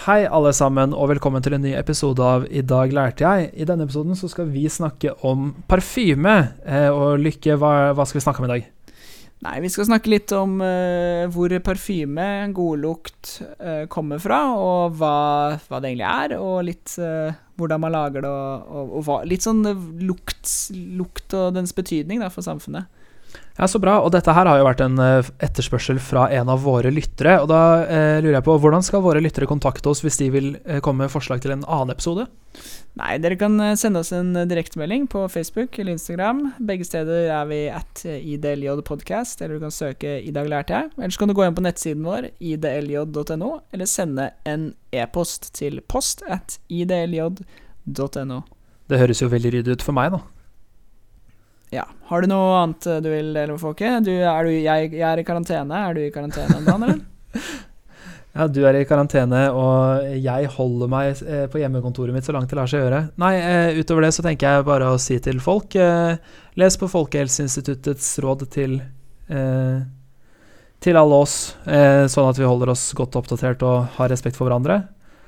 Hei, alle sammen, og velkommen til en ny episode av I dag lærte jeg. I denne episoden så skal vi snakke om parfyme. Eh, og Lykke, hva, hva, skal vi snakke om i dag? Nei, vi skal snakke litt om uh, hvor parfyme, godlukt, uh, kommer fra, og hva, hva, det egentlig er, og litt uh, hvordan man lager det, og, og, og hva, litt sånn lukt, lukt og dens betydning da, for samfunnet. Ja, Så bra. Og dette her har jo vært en uh, etterspørsel fra en av våre lyttere. Og da eh, lurer jeg på, hvordan skal våre lyttere kontakte oss hvis de vil eh, komme med forslag til en annen episode? Nei, dere kan sende oss en direktemelding på Facebook eller Instagram. Begge steder er vi at idljpodcast, eller du kan søke 'I dag lærte jeg'. Ellers kan du gå inn på nettsiden vår, idlj.no, eller sende en e-post til post at idlj.no. Det høres jo veldig ryddig ut for meg, da. Ja. Har du noe annet du vil dele med folket? Du, er du, jeg, jeg, er i karantene. Er du i karantene ennå, eller? ja, du er i karantene, og jeg holder meg eh, på hjemmekontoret mitt så langt det lar seg gjøre. Nei, eh, utover det så tenker jeg bare å si til folk eh, Les på Folkehelseinstituttets råd til til alle oss, sånn at vi holder oss godt oppdatert og har respekt for hverandre.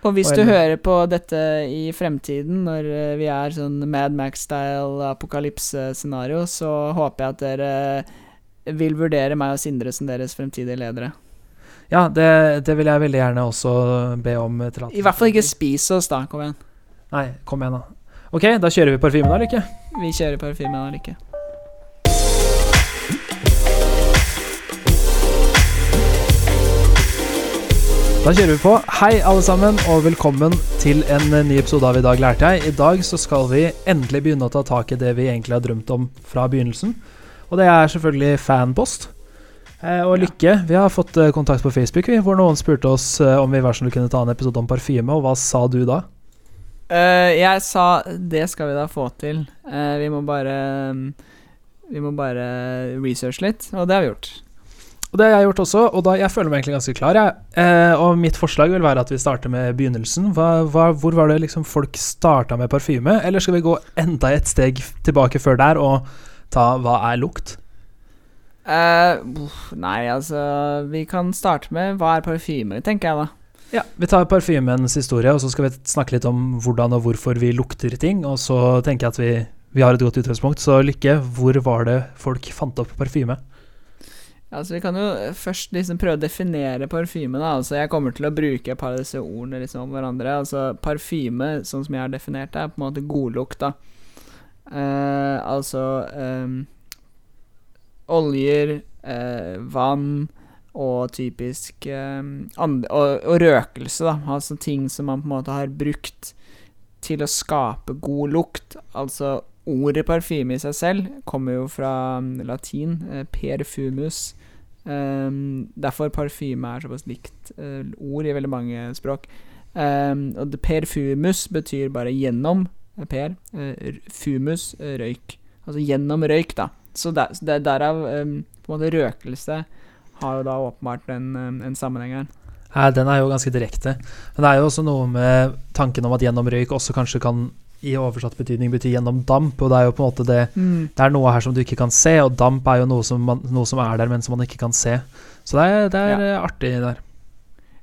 Og hvis du hører på dette i fremtiden, når eh, vi er sånn Mad Max-style apokalypse-scenario, så håper jeg at dere vil vurdere meg og Sindre som deres fremtidige ledere. Ja, det, det vil jeg veldig gjerne også be om tillatelse I hvert fall ikke spis oss, da. Kom igjen. Nei, kom igjen, da. Ok, da kjører vi parfymen, da, eller ikke? Vi kjører parfymen, eller ikke. Da kjører vi på. Hei, alle sammen, og velkommen til en ny episode av I dag lærte jeg. I dag så skal vi endelig begynne å ta tak i det vi egentlig har drømt om fra begynnelsen. Og det er selvfølgelig fanpost. Eh, og Lykke, vi har fått eh, kontakt på Facebook hvor noen spurte oss eh, om vi var som kunne ta en episode om parfyme, og hva sa du da? Uh, jeg sa det skal vi da få til. Uh, vi må bare Vi må bare researche litt, og det har vi gjort. Og det har jeg gjort også, og da, jeg føler meg egentlig ganske klar. Jeg. Eh, og mitt forslag vil være at vi starter med begynnelsen. Hva, hva, hvor var det liksom folk starta med parfyme? Eller skal vi gå enda et steg tilbake før der og ta hva er lukt? Eh, nei, altså Vi kan starte med hva er parfyme, tenker jeg da. Ja, Vi tar parfymens historie, og så skal vi snakke litt om hvordan og hvorfor vi lukter ting. Og så tenker jeg at vi, vi har et godt utgangspunkt. Så Lykke, hvor var det folk fant opp parfyme? Altså, Vi kan jo først liksom prøve å definere parfyme. da Altså, Jeg kommer til å bruke et par av disse ordene liksom om hverandre. Altså, Parfyme, sånn som jeg har definert det, er på en måte godlukt. da uh, Altså um, oljer, uh, vann og typisk um, og, og, røkelse. da Altså ting som man på en måte har brukt til å skape god lukt. Altså Ordet parfyme i seg selv kommer jo fra um, latin, uh, perfumus, Um, derfor parfyme er såpass likt uh, ord i veldig mange språk. Um, og perfumus betyr bare gjennom eh, per. Uh, fumus, røyk. Altså gjennom røyk, da. Så der, der, derav um, på en måte røkelse har jo da åpenbart en, en sammenheng her. Ja, den er jo ganske direkte. Men det er jo også noe med tanken om at gjennom røyk også kanskje kan i oversatt betydning betyr gjennom damp, og det er jo på en måte det mm. Det er noe her som du ikke kan se, og damp er jo noe som, man, noe som er der, men som man ikke kan se. Så det er, det er ja. artig der.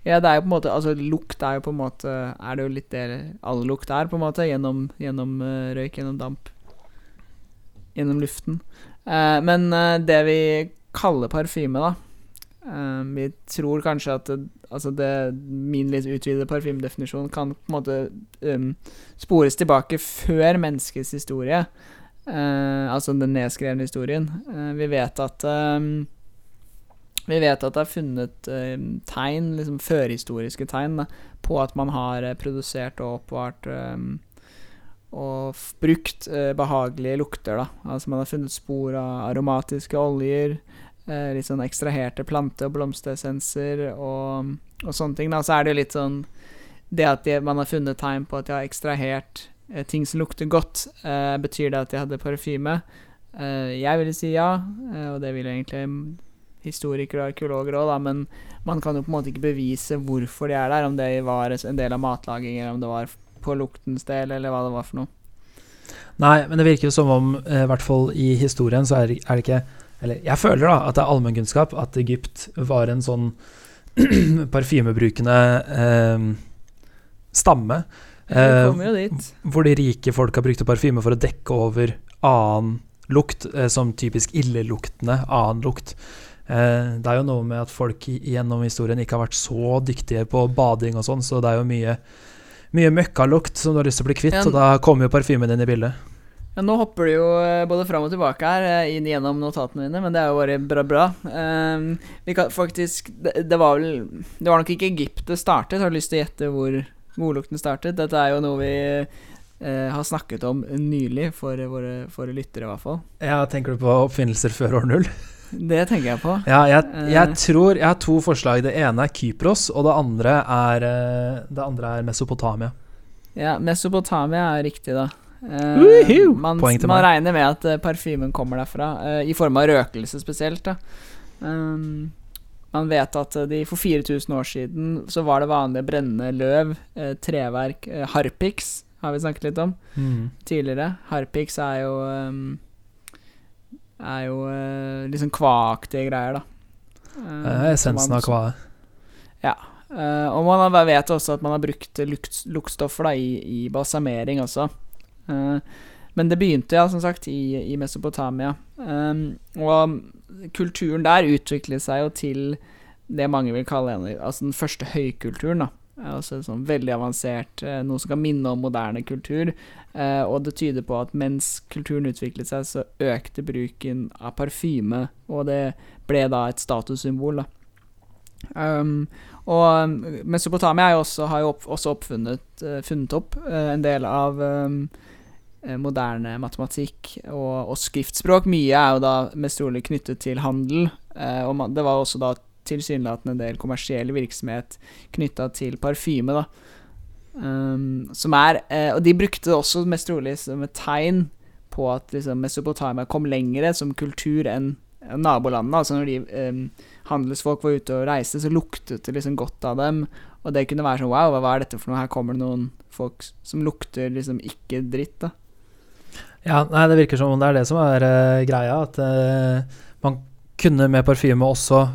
Ja, det er jo på en måte Altså, lukt er jo på en måte Er det jo litt det all lukt er, på en måte, gjennom, gjennom uh, røyk, gjennom damp. Gjennom luften. Uh, men uh, det vi kaller parfyme, da Vi tror kanskje at altså det, min litt utvidede parfymedefinisjon kan på en måte um, spores tilbake før menneskets historie. Uh, altså den nedskrevne historien. Uh, vi vet at um, Vi vet at det er funnet uh, tegn, liksom førhistoriske tegn, da, på at man har produsert og oppvart um, og brukt behagelige lukter. Da. Altså Man har funnet spor av aromatiske oljer, eh, litt sånn ekstraherte plante- og blomsteressenser og, og, sånne ting. Da. Så er det jo litt sånn Det at de, man har funnet tegn på at de har ekstrahert eh, ting som lukter godt, eh, betyr det at de hadde parfyme? Eh, jeg ville si ja, eh, og det vil egentlig historikere og arkeologer òg, men man kan jo på en måte ikke bevise hvorfor de er der, om det var en del av matlaging, eller om det var på luktens del, eller hva det var for noe. Nei, men det virker jo som om, eh, i hvert fall i historien, så er det ikke eller jeg føler da at det er allmennkunnskap at Egypt var en sånn parfymebrukende eh, stamme. Eh, hvor de rike folka brukte parfyme for å dekke over annen lukt, eh, som typisk illeluktende annen lukt. Eh, det er jo noe med at folk gjennom historien ikke har vært så dyktige på bading og sånn, så det er jo mye, mye møkkalukt som du har lyst til å bli kvitt, Ja, og da kommer jo parfymen din i bildet. Ja, nå hopper du jo eh, både fram og tilbake her, eh, inn gjennom notatene dine, men det er jo bare bra. bra. Um, vi kan faktisk det, det var vel Det var nok ikke Egypt det startet. Har du lyst til å gjette hvor godlukten startet? Dette er jo noe vi uh, har snakket om nylig, for våre, for lyttere i hvert fall. Ja, tenker du på oppfinnelser før år null? Det tenker jeg på. Ja, jeg, jeg tror Jeg har to forslag. Det ene er Kypros, og det andre er, det andre er Mesopotamia. Ja, Mesopotamia er riktig, da. Woohoo! man, man regner med at uh, parfymen kommer derfra, uh, i form av røkelse spesielt. da um, Man vet at de for 4000 år siden så var det vanlig å brenne løv, treverk, harpiks har vi snakket litt om tidligere. Harpiks er jo um, Er jo uh, liksom kvaaktige greier, da. Uh, essensen av kvae. Eh, og man vet også at man har brukt lukt, luktstoffer da, i, i balsamering også. Eh, men det begynte, ja, som sagt, i, i Mesopotamia. Um, og kulturen der utviklet seg jo til det mange vil kalle altså den første høykulturen. da Altså sånn veldig avansert, eh, noe som kan minne om moderne kultur. Eh, og det tyder på at mens kulturen utviklet seg, så økte bruken av parfyme, og det ble da et statussymbol. da Um, og Mesopotamia jo også, har jo opp, også oppfunnet funnet opp en del av um, moderne matematikk og, og skriftspråk. Mye er jo da mest trolig knyttet til handel, eh, og man, det var også da tilsynelatende en del kommersiell virksomhet knytta til parfyme, da. Um, som er eh, Og de brukte det også mest trolig som et tegn på at liksom, Mesopotamia kom lengre som kultur enn nabolandene. Altså når de um, handelsfolk var ute og reiste, så luktet det liksom godt av dem. Og det kunne være sånn Wow, hva er dette for noe? Her kommer det noen folk som lukter liksom ikke dritt, da. Ja, nei, det virker som om det er det som er uh, greia. At uh, man kunne med parfyme også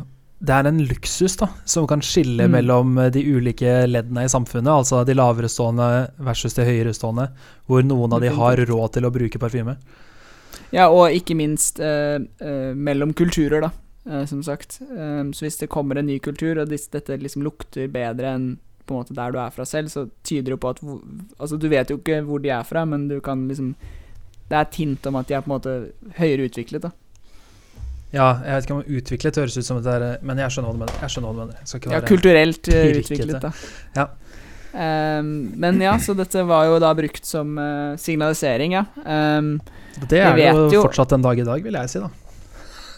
Det er en luksus da som kan skille Mm. mellom eh, de ulike leddene i samfunnet. Altså de lavere stående versus de høyere stående, hvor noen av de har råd til å bruke parfyme. Ja, og ikke minst uh, mellom kulturer, da. som sagt. Um, så hvis det kommer en ny kultur, og disse, dette liksom lukter bedre enn på en måte der du er fra selv, så tyder det jo på at Altså, du vet jo ikke hvor de er fra, men du kan liksom Det er et hint om at de er på en måte høyere utviklet, da. Ja, jeg vet ikke om utviklet høres ut som det er eh, Men jeg skjønner hva du mener. Jeg skjønner hva du mener. Ja, kulturelt eh, pirkete. utviklet, da. Ja. Um, men ja, så dette var jo da brukt som uh, signalisering, ja. Um, Det er jo jo- fortsatt en dag i dag, vil jeg si, da.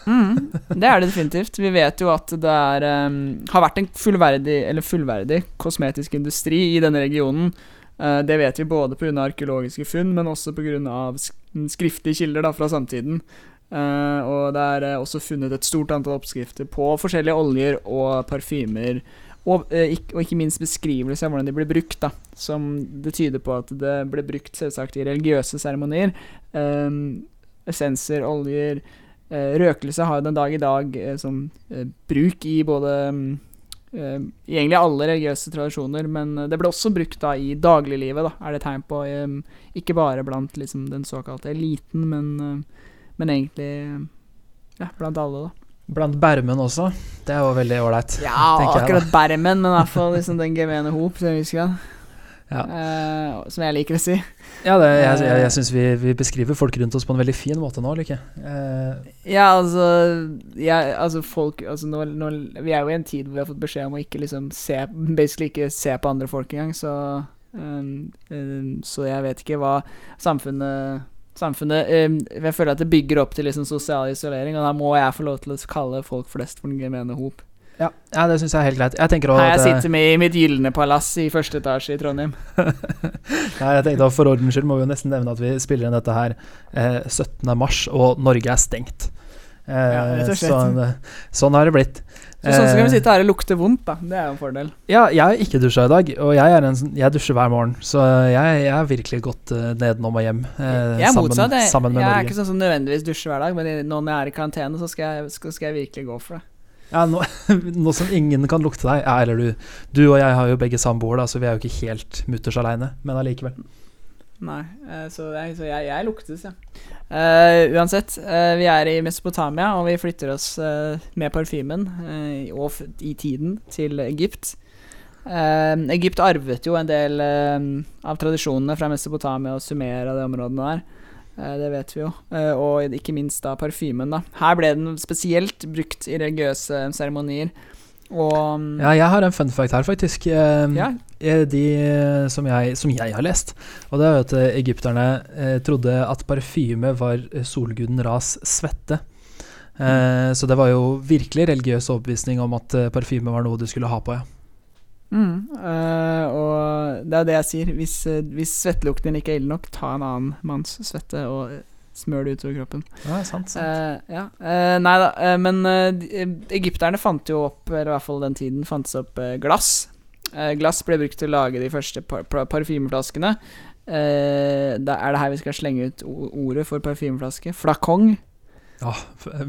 Mm, det er det definitivt. Vi vet jo at det er, um, har vært en fullverdig, eller fullverdig kosmetisk industri i denne regionen. Uh, det vet vi både pga. arkeologiske funn, men også pga. Sk skriftlige kilder da, fra samtiden. Uh, og det er uh, også funnet et stort antall oppskrifter på forskjellige oljer og parfymer. Og, uh, ikke, og ikke minst beskrivelser av hvordan de ble brukt. da Som det tyder på at det ble brukt selvsagt i religiøse seremonier. Um, essenser, oljer Eh, røkelse har jo den dag i dag eh, som eh, bruk i både mm, eh, I egentlig alle religiøse tradisjoner, men eh, det ble også brukt da i dagliglivet, da, er det tegn på. eh, ikke bare blant liksom, den såkalte eliten, men, eh, men egentlig eh, ja, blant alle, da. Blant bermen også. Det er jo veldig ålreit. Ja, jeg, akkurat bermen, men i hvert fall liksom den gemene hop, Så jeg husker den. Ja. Uh, som jeg liker å si. Ja, det, jeg, jeg, Eh. jeg syns vi, vi beskriver folk rundt oss på en veldig fin måte nå, Lykke. Uh. Ja, altså, ja, altså folk altså nå, nå, Vi er jo i en tid hvor vi har fått beskjed om å ikke liksom se Basically ikke se på andre folk engang, så um, um, Så jeg vet ikke hva samfunnet Samfunnet um, Jeg føler at det bygger opp til liksom sosial isolering, og da må jeg få lov til å kalle folk flest for den gemene hop. Ja, ja, det syns jeg er helt greit. Jeg Her jeg at eh, sitter med i mitt gylne palass i første etasje i Trondheim. Nei, jeg tenkte at For ordens skyld må vi jo nesten nevne at vi spiller inn dette her eh, 17. mars, og Norge er stengt. Eh, Ja, sånn, eh, sånn har det blitt. Så sånn så kan vi Eh, sitte her og lukte vondt, da. Det er jo en fordel. Ja, jeg har ikke dusja i dag, og jeg, en, sånn- jeg dusjer hver morgen. Så jeg, jeg har virkelig gått uh, nedenom og hjem. eh, Jeg er sammen, motsatt. Jeg, sammen med jeg er ikke sånn som nødvendigvis dusjer hver dag, men nå når jeg er i karantene, så skal jeg, skal, skal virkelig gå for det. Ja, nå, nå som ingen kan lukte deg ja, Eller du, du og jeg har jo begge samboer, så vi er jo ikke helt mutters aleine, men allikevel. Nei, eh, så, jeg, så jeg, jeg luktes, ja. Uh, uansett, uh, vi er i Mesopotamia, og vi flytter oss uh, med parfymen og i tiden til Egypt. Egypt arvet jo en del av tradisjonene fra Mesopotamia og Sumer og de områdene der. Eh, det vet vi jo. Eh, og ikke minst da parfymen. da Her ble den spesielt brukt i religiøse seremonier. Og mm, Ja, jeg har en fun fact her, faktisk. Eh, ja, De som jeg, som jeg har lest. Og det er jo at egypterne trodde at parfyme var solguden Ras svette. Mm. så det var jo virkelig religiøs overbevisning om at parfyme var noe du skulle ha på, ja. Mm, øh, og det er det jeg sier. Hvis, øh, hvis svettelukten din ikke er ille nok, ta en annen manns svette og øh, smør det utover kroppen. Ja, sant, sant. Uh, ja. Uh, nei da, uh, men eh, eh, egypterne fant jo opp, eller i hvert fall den tiden, fantes opp eh, glass. Eh, glass ble brukt til å lage de første par par parfymeflaskene. Eh, da er det her vi skal slenge ut ordet for parfymeflaske. Flakong. Ja,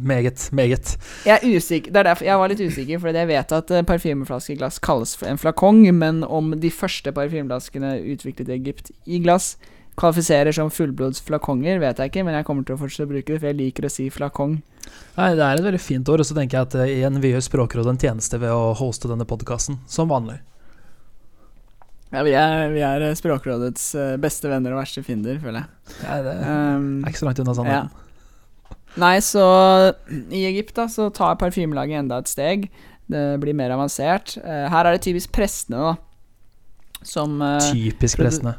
meget, meget. Jeg er usikker, det er derfor jeg var litt usikker, fordi jeg vet at parfymeflaskeglass i glass kalles for en flakong, men om de første parfymeflaskene utviklet i Egypt i glass kvalifiserer som fullblods flakonger, vet jeg ikke, men jeg kommer til å fortsette å bruke det, for jeg liker å si flakong. Nei, det er et veldig fint ord, og så tenker jeg at eh, igjen, vi gjør Språkrådet en tjeneste ved å hoste denne podkasten, som vanlig. Ja, vi er, vi er eh, Språkrådets eh, beste venner og verste fiender, føler jeg. Ja, det er ikke så langt unna ja. Nei, så i Egypt da, så tar parfymelaget enda et steg. Det blir mer avansert. Eh, her er det typisk prestene, da. Som eh, Typisk prestene.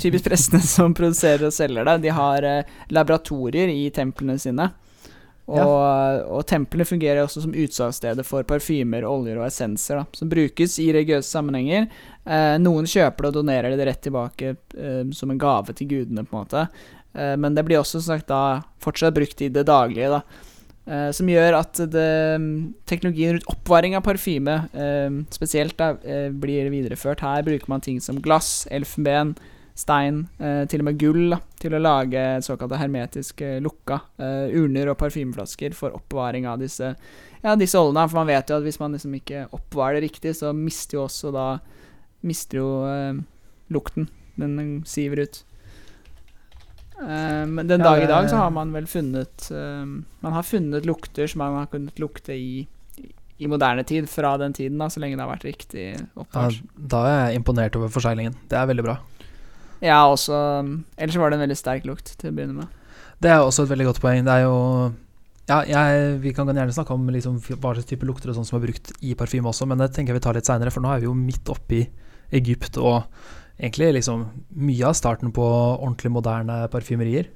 Typisk prestene som produserer og selger det. De har eh, laboratorier i templene sine. Og, og templene fungerer også som utsalgssteder for parfymer, oljer og essenser, da, som brukes i religiøse sammenhenger. Eh, noen kjøper det og donerer det rett tilbake eh, som en gave til gudene, på en måte. Eh, men det blir også som sagt da fortsatt brukt i det daglige, da. Eh, som gjør at det, teknologien rundt oppvaring av parfyme eh, spesielt da, blir videreført. Her bruker man ting som glass, elfenben, stein, til og med gull, da, til å lage såkalte hermetisk lukka urner og parfymeflasker for oppbevaring av disse, ja, disse oljene. For man vet jo at hvis man liksom ikke oppbevarer det riktig, så mister jo også da Mister jo lukten. Den siver ut. Eh, men den Ja, dag i dag så har man vel funnet eh, Man har funnet lukter som man har kunnet lukte i i moderne tid, fra den tiden, da, så lenge det har vært riktig Ja, da er jeg imponert over forseglingen. Det er veldig bra. Ja, også Ellers var det en veldig sterk lukt til å begynne med. Det er også et veldig godt poeng. Det er jo Ja, jeg, vi kan gjerne snakke om liksom hva slags type lukter og sånn som er brukt i parfyme også, men det tenker jeg vi tar litt seinere, for nå er vi jo midt oppi Egypt og egentlig liksom mye av starten på ordentlig moderne parfymerier.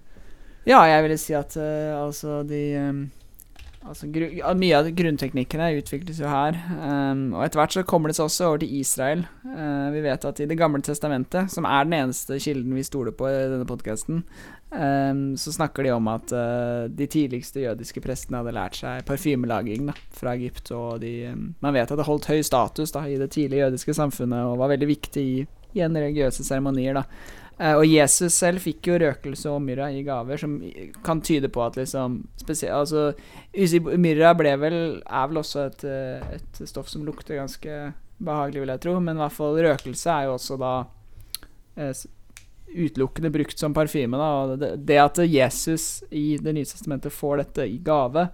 Ja, jeg ville si at uh, altså de um, Altså Mye av grunnteknikkene utvikles jo her. Um, og etter hvert så kommer det seg også over til Israel. Uh, vi vet at i Det gamle testamentet, som er den eneste kilden vi stoler på i denne podkasten, så snakker de om at uh, de tidligste jødiske prestene hadde lært seg parfymelaging da, fra Egypt. Og de, eh, man vet at det holdt høy status da, i det tidlige jødiske samfunnet og var veldig viktig i, igjen religiøse seremonier. da. Eh, og Jesus selv fikk jo røkelse og myrra i gaver, som kan tyde på at liksom Altså, myrra ble vel er vel også et, eh, et stoff som lukter ganske behagelig, vil jeg tro, men i hvert fall røkelse er jo også da eh, utelukkende brukt som parfyme. Da, og det, det at Jesus i Det nye testamentet får dette i gave,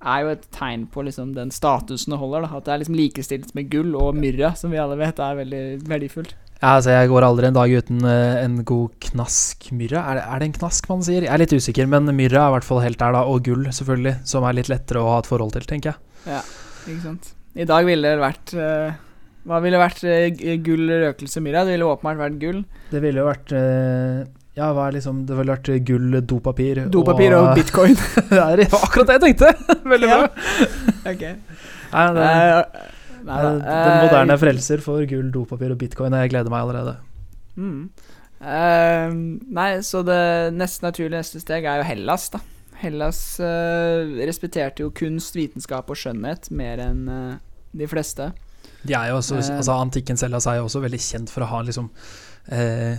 er jo et tegn på liksom den statusen det holder. Da. At det er liksom likestilt med gull og myrra, som vi alle vet er veldig verdifullt. Ja, altså Jeg går aldri en dag uten eh, en god knask myrra. Er det, er det en knask man sier? Jeg er litt usikker, men myrra er i hvert fall helt der, da. Og gull, selvfølgelig, som er litt lettere å ha et forhold til, tenker jeg. Ja, Ikke sant. I dag ville det vært uh, Hva ville vært uh, gull, røkelse, myrra? Det ville åpenbart vært gull. Det ville jo vært uh, Ja, hva er liksom Det ville vært gull, dopapir Dopapir og bitcoin. Det var akkurat det jeg tenkte! Veldig bra. ok. Nei, det, Eh, nei den Eh, moderne frelser for gull, dopapir og bitcoin. Jeg gleder meg allerede. Mm. Uh, nei, så det neste naturlige neste steg er jo Hellas, da. Hellas uh, respekterte jo kunst, vitenskap og skjønnhet mer enn uh, de fleste. De er jo også, Eh. altså Antikken selv altså, er jo også veldig kjent for å ha liksom eh,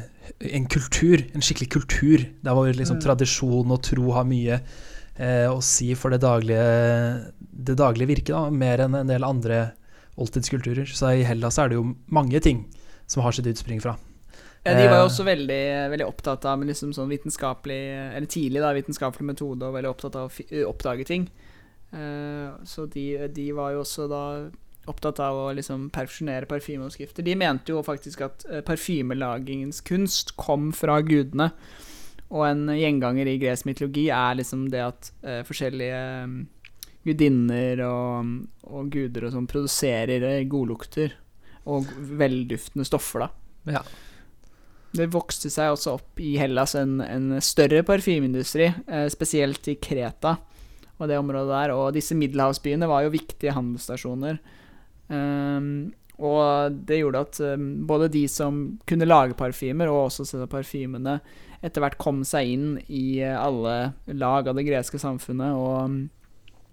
en kultur, en skikkelig kultur. Der hvor liksom Mm. tradisjon og tro har mye eh, å si for det daglige, det daglige virket, da, mer enn en del andre oldtidskulturer. Så i Hellas er det jo mange ting som har sitt utspring fra. Ja, de var jo Eh. også veldig, veldig opptatt av liksom sånn vitenskapelig Eller tidlig da, vitenskapelig metode, og veldig opptatt av å oppdage ting. Eh, så de, de var jo også da opptatt av å liksom perfusjonere parfymeoppskrifter. De mente jo faktisk at uh, parfymelagingens kunst kom fra gudene. Og en gjenganger i gresk mytologi er liksom det at eh, forskjellige gudinner og, og guder og sånn produserer eh, godlukter og velduftende stoffer, da. Ja. Det vokste seg også opp i Hellas en, en større parfymeindustri, eh, spesielt i Kreta og det området der. Og disse middelhavsbyene var jo viktige handelsstasjoner. Um, og det gjorde at um, både de som kunne lage parfymer, og også parfymene, etter hvert kom seg inn i eh, alle lag av det greske samfunnet. Og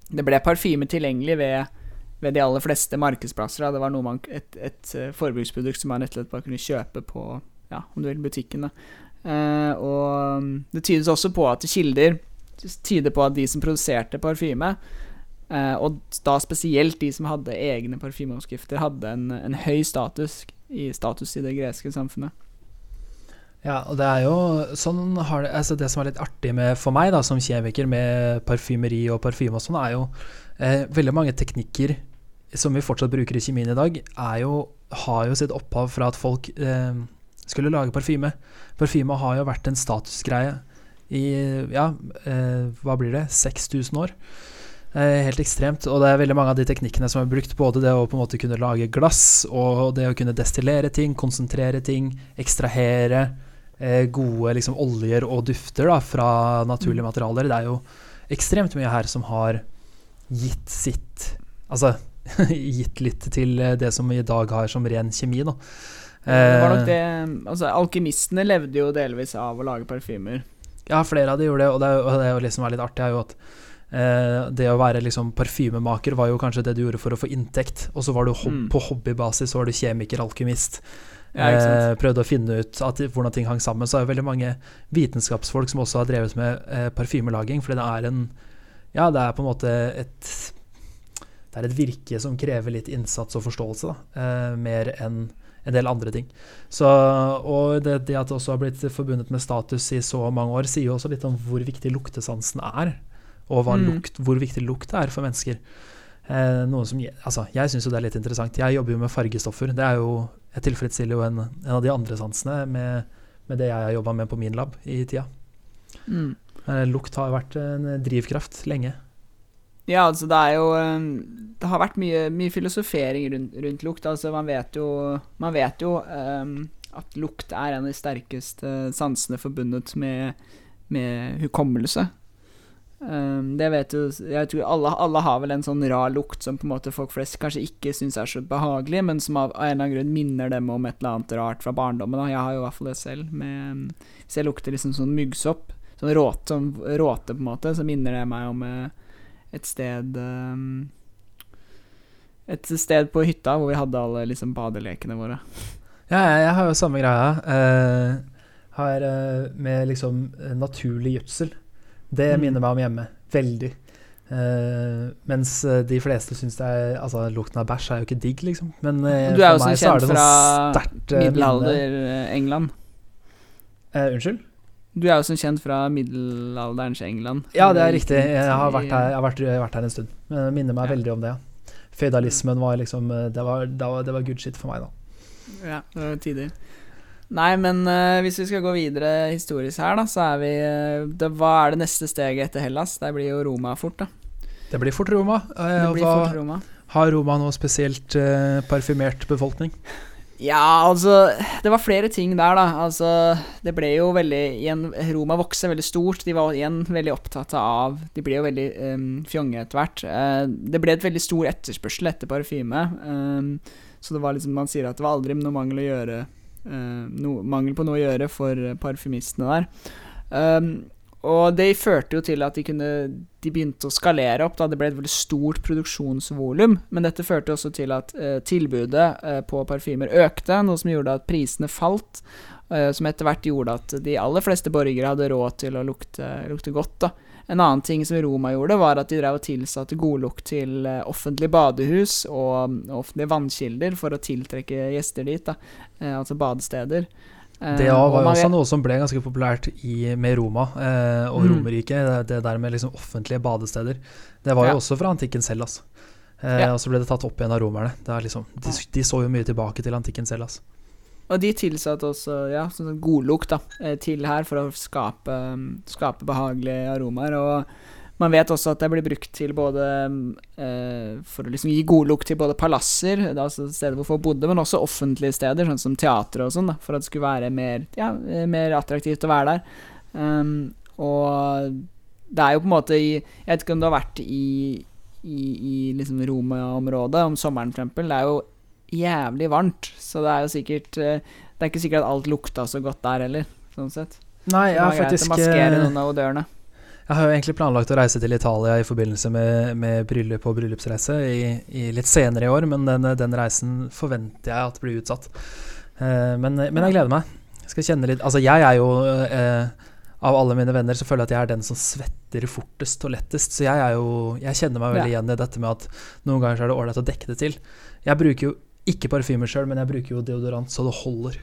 det ble parfyme tilgjengelig ved, ved de aller fleste markedsplasser. Da. Det var man, et, et eh, forbruksprodukt som man rett og slett bare kunne kjøpe på ja, om du vil, butikken. Eh, og mm, det tydes også på at kilder tyder på at de som produserte parfyme, eh, og da spesielt de som hadde egne parfymeoppskrifter, hadde en, en høy status i, status i det greske samfunnet. Ja, og det er jo sånn har det, altså det som er litt artig med, for meg da, som kjemiker med parfymeri og parfyme og sånn, er jo eh, veldig mange teknikker som vi fortsatt bruker i kjemien i dag, jo, har jo sitt opphav fra at folk eh, skulle lage parfyme. Parfyme har jo vært en statusgreie i ja, eh, hva blir det, 6000 år. Eh, helt ekstremt. Og det er veldig mange av de teknikkene som er brukt, både det å på en måte kunne lage glass, og det å kunne destillere ting, konsentrere ting, ekstrahere gode liksom, oljer og dufter da, fra naturlige materialer. Det er jo ekstremt mye her som har gitt sitt Altså gitt litt til eh, det som vi i dag har som ren kjemi, da. Det var nok Eh, det Altså, alkymistene levde jo delvis av å lage parfymer. Ja, flere av de gjorde det, og det, og det liksom er litt artig, er jo at eh, det å være liksom parfymemaker var jo kanskje det du gjorde for å få inntekt, og så var du hob Mm. på hobbybasis så var du kjemiker, alkymist. Ja, eh, prøvde å finne ut at, hvordan ting hang sammen. Så er det veldig mange vitenskapsfolk som også har drevet med eh, parfymelaging, fordi det er en Ja, det er på en måte et Det er et virke som krever litt innsats og forståelse, da, eh, mer enn en del andre ting. Så, og det, det at det også har blitt forbundet med status i så mange år, sier jo også litt om hvor viktig luktesansen er. Og Mm. lukt, hvor viktig lukt er for mennesker. Eh, som, altså, jeg syns jo det er litt interessant. Jeg jobber jo med fargestoffer. Det er jo, jeg tilfredsstiller jo en, en av de andre sansene med, med det jeg har jobba med på min lab i tida. Mm. Eh, lukt har vært en drivkraft lenge. Ja, altså det er jo eh, Det har vært mye, mye filosofering rundt, rundt lukt. Altså man vet jo Man vet jo um, at lukt er en av de sterkeste sansene forbundet med, med hukommelse. Eh, det vet jo Jeg tror alle, alle har vel en sånn rar lukt som på en måte folk flest kanskje ikke syns er så behagelig, men som av, av en eller annen grunn minner dem om et eller annet rart fra barndommen. Da. Jeg har jo i hvert fall det selv. Med, hvis jeg lukter liksom sånn muggsopp, sånn råte, sånn råte på en måte, så minner det meg om eh, et sted um, Et sted på hytta hvor vi hadde alle liksom badelekene våre. Ja, jeg, har jo samme greia. Uh, har uh, med liksom naturlig gjødsel. Det Mm. minner meg om hjemme. Veldig. Uh, mens eh, de fleste syns det er Altså, lukten av bæsj er jo ikke digg, liksom. Men uh, Du er jo så så kjent det fra sterkt minne. middelalder-England. Unnskyld? Du er jo som kjent fra middelalderens England. Ja, det er riktig. Jeg har vært her, jeg har vært, vært her en stund. Men minner meg Ja. veldig om det. Føydalismen var liksom Det var, det var, det var good shit for meg, da. Ja, det var tider. Nei, men uh, hvis vi skal gå videre historisk her, da, så er vi uh, det, Hva er det neste steget etter Hellas? Det blir jo Roma fort, da. Det blir fort Roma. Uh, blir fort Roma. har Roma noe spesielt parfymert befolkning? Ja, altså Det var flere ting der, da. Altså, det ble jo veldig igjen, Roma vokste veldig stort. De var igjen veldig opptatt av De ble jo veldig um, fjonge etter hvert. Uh, det ble et veldig stor etterspørsel etter parfyme. Um, så det var liksom Man sier at det var aldri noe mangel å gjøre no, Mangel på noe å gjøre for parfymistene der. Um, og det førte jo til at de kunne De begynte å skalere opp. da Det ble et veldig stort produksjonsvolum. Men dette førte også til at eh, tilbudet eh, på parfymer økte, noe som gjorde at prisene falt. eh, som etter hvert gjorde at de aller fleste borgere hadde råd til å lukte, lukte godt. da. En annen ting som Roma gjorde, var at de drev og tilsatte godlukt til eh, offentlige badehus og mm, offentlige vannkilder for å tiltrekke gjester dit. Eh, altså badesteder. Eh, Det var jo også noe som ble ganske populært i, med Roma eh, og Mm. Romerriket. Det, det der med liksom offentlige badesteder. Det var jo Ja. også fra antikken selv, altså. Eh, Ja. Og så ble det tatt opp igjen av romerne. Det er liksom, de, de så jo mye tilbake til antikken selv, altså. Og de tilsatte også ja, sånn sånn godlukt da, eh, til her for å skape, skape behagelige aromaer. Og man vet også at det blir brukt til både eh, For å liksom gi godlukt til både palasser, er altså steder hvor folk bodde, men også offentlige steder, sånn som teatre og sånn, for at det skulle være mer, ja, eh, mer attraktivt å være der. Um, og det er jo på en måte i Jeg vet ikke om du har vært i, i, i liksom Roma-området om sommeren, for eksempel. Det er jo jævlig varmt, så det er jo sikkert eh, Det er ikke sikkert at alt lukta så godt der heller, sånn sett. Nei, jeg har faktisk eh. Jeg har jo egentlig planlagt å reise til Italia i forbindelse med, med bryllup og bryllupsreise i, i litt senere i år, men den, den reisen forventer jeg at blir utsatt. Eh, men, men jeg gleder meg. Jeg skal kjenne litt Altså, jeg er jo eh, Av alle mine venner så føler jeg at jeg er den som svetter fortest og lettest, så jeg er jo Jeg kjenner meg veldig Ja. igjen i dette med at noen ganger så er det ålreit å dekke det til. Jeg bruker jo ikke parfyme sjøl, men jeg bruker jo deodorant så det holder.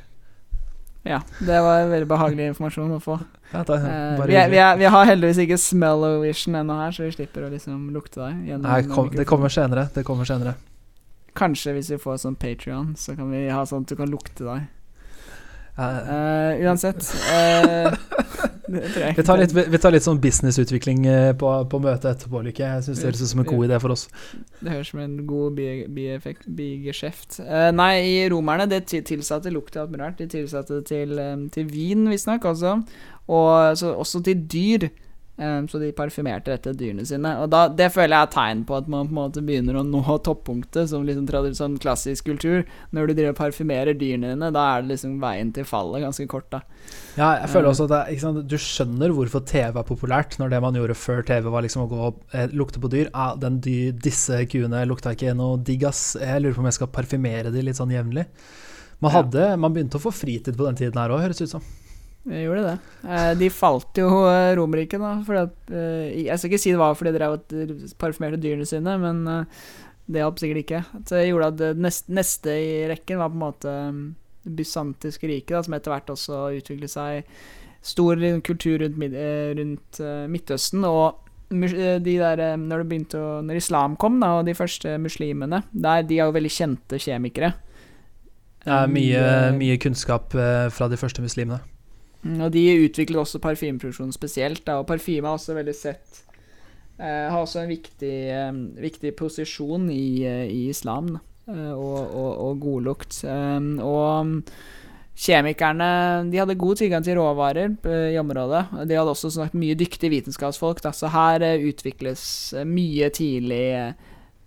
Ja, det var veldig behagelig informasjon å få. Ja, da, Eh, vi, er, vi, er, vi har heldigvis ikke smell-o-vision ennå her, så vi slipper å liksom lukte deg. Nei, kom, det kommer senere. Det kommer senere. Kanskje hvis vi får sånn Patrion, så kan vi ha sånn at du kan lukte deg. Uh, uansett jeg Vi tar litt, vi tar litt sånn businessutvikling eh, på, på møtet etterpå, Lykke. Jeg syns det høres ut som en god idé for oss. Det høres som en god bigeskjeft. Uh, nei, i romerne det ti- tilsatte lukt til alt mulig rart. De tilsatte det til, um, til vin, visstnok, også. Og så, også til dyr. Um, så de parfymerte dette dyrene sine. Og da, det føler jeg er tegn på at man på en måte begynner å nå toppunktet som liksom sånn klassisk kultur. Når du driver og parfymerer dyrene dine, da er det liksom veien til fallet ganske kort, da. Ja, jeg føler også at det, sant, Du skjønner hvorfor TV er populært, når det man gjorde før TV var liksom å gå og eh, lukte på dyr. Ah, den dy, disse kuene lukta ikke noe digg, ass. Jeg lurer på om jeg skal parfymere de litt sånn jevnlig. Man, Ja. man begynte å få fritid på den tiden her òg, høres det ut som. Jeg gjorde det. Eh, de falt jo eh, Romerriket, da. At, eh, jeg skal ikke si det var fordi de drev og eh, parfymerte dyrene sine, men eh, det hjalp sikkert ikke. Så det gjorde at det neste, neste i rekken var på en måte det bysantiske riket, som etter hvert også utviklet seg stor kultur rundt, mid- eh, rundt eh, Midtøsten. Og eh, de der, eh, når, å, når islam kom, da, og de første muslimene der, De er jo veldig kjente kjemikere. Det er mye, Eh, mye kunnskap eh, fra de første muslimene. Mm, Og de utviklet også parfymeproduksjon spesielt, da, og parfyme har også veldig sett eh, Har også en viktig, eh, viktig posisjon i, eh, i islam, eh, og, og, og godlukt. Og kjemikerne de hadde god tilgang til råvarer eh, i området. De hadde også snakket mye dyktige vitenskapsfolk, da, så her eh, utvikles mye tidlig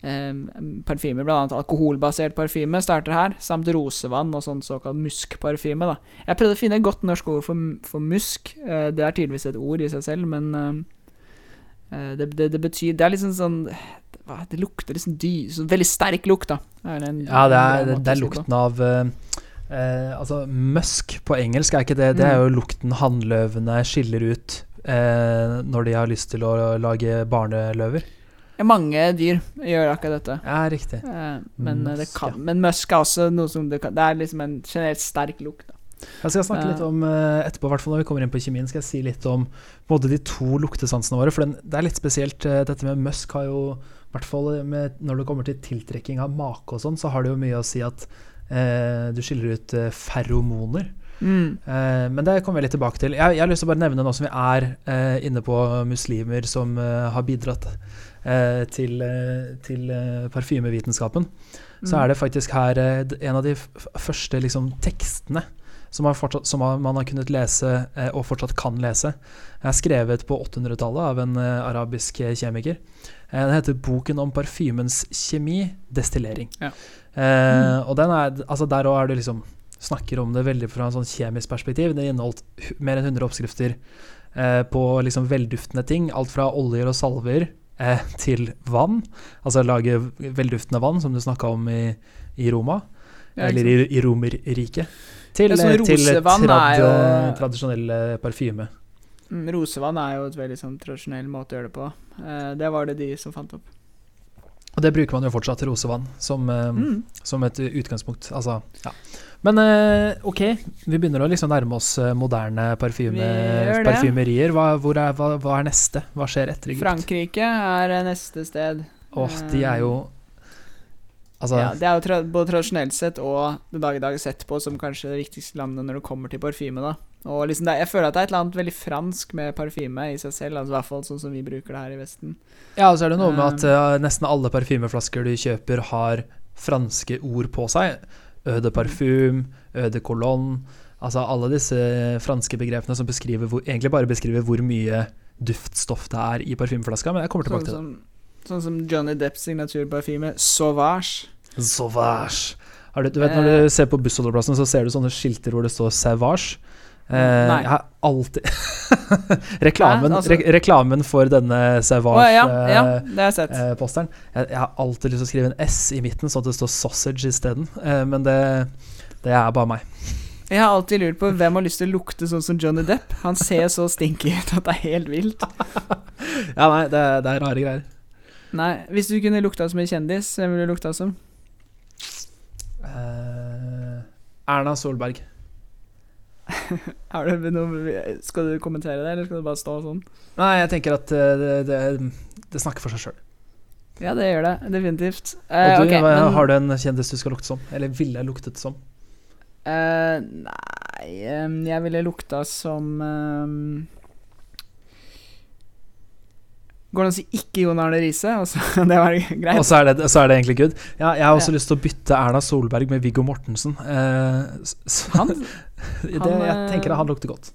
parfymer, blant annet alkoholbasert parfyme starter her, samt rosevann og sånn såkalt muskparfyme. da. Jeg prøvde å finne et godt norsk ord for, for musk. Eh, det er tydeligvis et ord i seg selv, men eh, eh, det, det, det betyr Det er liksom sånn Det lukter liksom dy... så veldig sterk lukt, da. Er det en- Ja, det er, det er lukten av eh, eh, Altså, musk på engelsk er ikke det. Det er jo lukten hannløvene skiller ut eh, når de har lyst til å lage barneløver. Mange dyr gjør akkurat dette. Ja, riktig. Eh, men, eh, det Musk, kan, ja. men musk er også noe som det, kan, det er liksom en generelt sterk lukt. Jeg skal snakke litt om eh, etterpå, hvert fall når vi kommer inn på kjemien, skal jeg si litt om både de to luktesansene våre. For den, det er litt spesielt. eh, Dette med musk har jo, i hvert fall når det kommer til tiltrekking av make og sånn, så har det jo mye å si at eh, du skiller ut eh, feromoner. Mm. Eh, men det kommer vi litt tilbake til. Jeg, jeg har lyst til å bare nevne nå som vi er eh, inne på muslimer som eh, har bidratt eh, til, eh, til eh, parfymevitenskapen. Så Mm. er det faktisk her eh, en av de første liksom, tekstene som, har fortsatt, som har, man har kunnet lese, eh, og fortsatt kan lese. er skrevet på 800-tallet av en eh, arabisk eh, kjemiker. Eh, den heter 'Boken om parfymens kjemi, destillering'. Ja. Eh, Og den er, altså der òg er det liksom Snakker om det veldig fra en sånn kjemisk perspektiv. Det inneholdt mer enn 100 oppskrifter eh, på liksom velduftende ting. Alt fra oljer og salver eh, til vann. Altså lage velduftende vann, som du snakka om i, i Roma. Ja, eller i, i Romerriket. Til, sånn til trad, jo- tradisjonell parfyme. Mm, Rosevann er jo et veldig sånn tradisjonell måte å gjøre det på. Eh, det var det de som fant opp. Og det bruker man jo fortsatt, rosevann, som, eh, Mm. som et utgangspunkt. Altså, ja. Men eh, ok, vi begynner å liksom nærme oss eh, moderne parfyme, parfymerier. Hva, er, hva, hva er neste? Hva skjer etter Egypt? Frankrike er neste sted. Åh, de er jo Altså, ja, det er jo tra både tradisjonelt sett og det dag i dag sett på som kanskje det viktigste landet når det kommer til parfyme. da Og liksom det, Jeg føler at det er et eller annet veldig fransk med parfyme i seg selv. Altså I hvert fall sånn som vi bruker det her i Vesten. ja, og så er det noe med at eh, nesten alle parfymeflasker du kjøper, har franske ord på seg. Øde de parfum, øde de Altså alle disse franske begrepene som hvor, egentlig bare beskriver hvor mye duftstoff det er i parfymeflaska, men jeg kommer tilbake Sånn til det. Sånn som Johnny Depps signaturparfyme Sauvage. Sauvage. Har du, du vet Eh. Når du ser på bussholdeplassene, så ser du sånne skilter hvor det står 'Sauvage'. Eh, Nei. jeg har alltid reklamen, Nei, Altså- re reklamen for denne ja, ja, Sauvage-posteren ja, jeg sett. eh, jeg, jeg har alltid lyst til å skrive en S i midten, sånn at det står 'sausage' isteden. Eh, men det, det er bare meg. Jeg har alltid lurt på hvem har lyst til å lukte sånn som Johnny Depp. Han ser så stinky ut at det er helt vilt. Ja, nei, det, det er rare greier. Nei, Hvis du kunne lukta som en kjendis, hvem ville du lukta som? Uh, Erna Solberg. Noe, skal du kommentere det, eller skal du bare stå sånn? Nei, jeg tenker at eh, det, det, det snakker for seg sjøl. Ja, det gjør det. Definitivt. Og Eh, du, okay, men- har du en kjendis du skal lukte som? Eller ville luktet som? Uh, nei um, Jeg ville lukta som em, Går det an å si ikke Jon Arne Riise? Det var greit. Og så er, det, så er det egentlig good. Ja, jeg har også Ja. lyst til å bytte Erna Solberg med Viggo Mortensen. Eh, så, Han det, han, jeg eh, tenker at han lukter godt.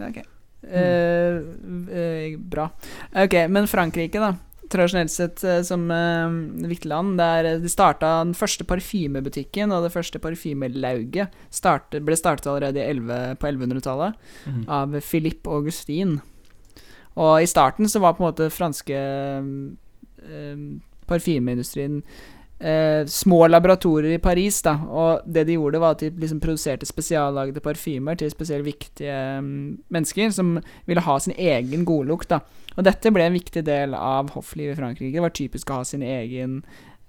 Ok. Mm. eh, bra. Ok, men Frankrike, da. Tradisjonelt sett eh, som eh, land. Der de starta den første parfymebutikken, og det første parfymelauget ble startet allerede i 11, på 1100-tallet mm. av Philippe Augustin. Og i starten så var på en måte franske eh, parfymeindustrien eh, små laboratorier i Paris, da. Og det de gjorde, var at de liksom produserte spesiallagde parfymer til spesielt viktige um, mennesker som ville ha sin egen godlukt, da. Og dette ble en viktig del av hofflivet i Frankrike. Det var typisk å ha sin egen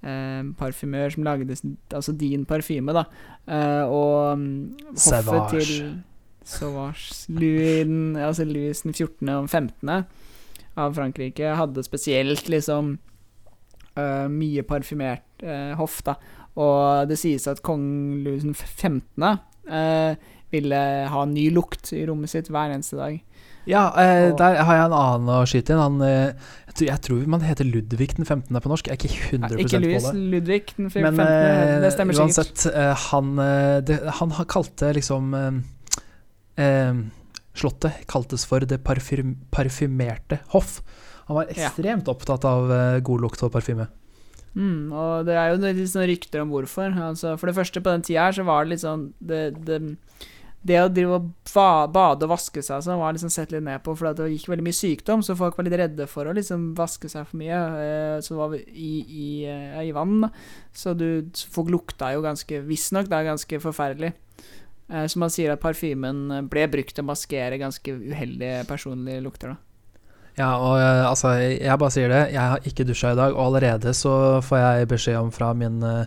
eh, parfymør som lagde altså din parfyme, da. Eh, og um, hoffet Sauvage. til Sauvage Louis, den- altså Louis den 14. og 15. av Frankrike hadde spesielt liksom uh, mye parfymert uh, hoff, da. Og det sies at kong Louis den 15. Uh, ville ha ny lukt i rommet sitt hver eneste dag. Ja, eh, Og- der har jeg en annen å skyte inn. Han, eh, jeg, tror, jeg tror man heter Ludvig den 15. på norsk. Jeg er ikke 100 Ikke Louis, på det. Ludvig den 15. Men eh, det stemmer sikkert. uansett, eh, han, eh, det, han kalte liksom eh, Slottet kaltes for det parfym, parfymerte hoff. Han var Ja. ekstremt opptatt av eh, god lukt og parfyme. Mm, og det er jo litt sånn rykter om hvorfor. Altså, for det første, på den tida her så var det litt sånn Det, det, det å drive og ba, bade og vaske seg sånn var liksom sett litt ned på, for det gikk veldig mye sykdom, så folk var litt redde for å liksom vaske seg for mye. Eh, så var vi i, i, eh, i vann. Så du, folk lukta jo ganske Visstnok, det er ganske forferdelig. Eh, så man sier at parfymen ble brukt til å maskere ganske uheldige personlige lukter, da. Ja, og eh, altså, jeg, bare sier det. Jeg har ikke dusja i dag, og allerede så får jeg beskjed om fra min eh,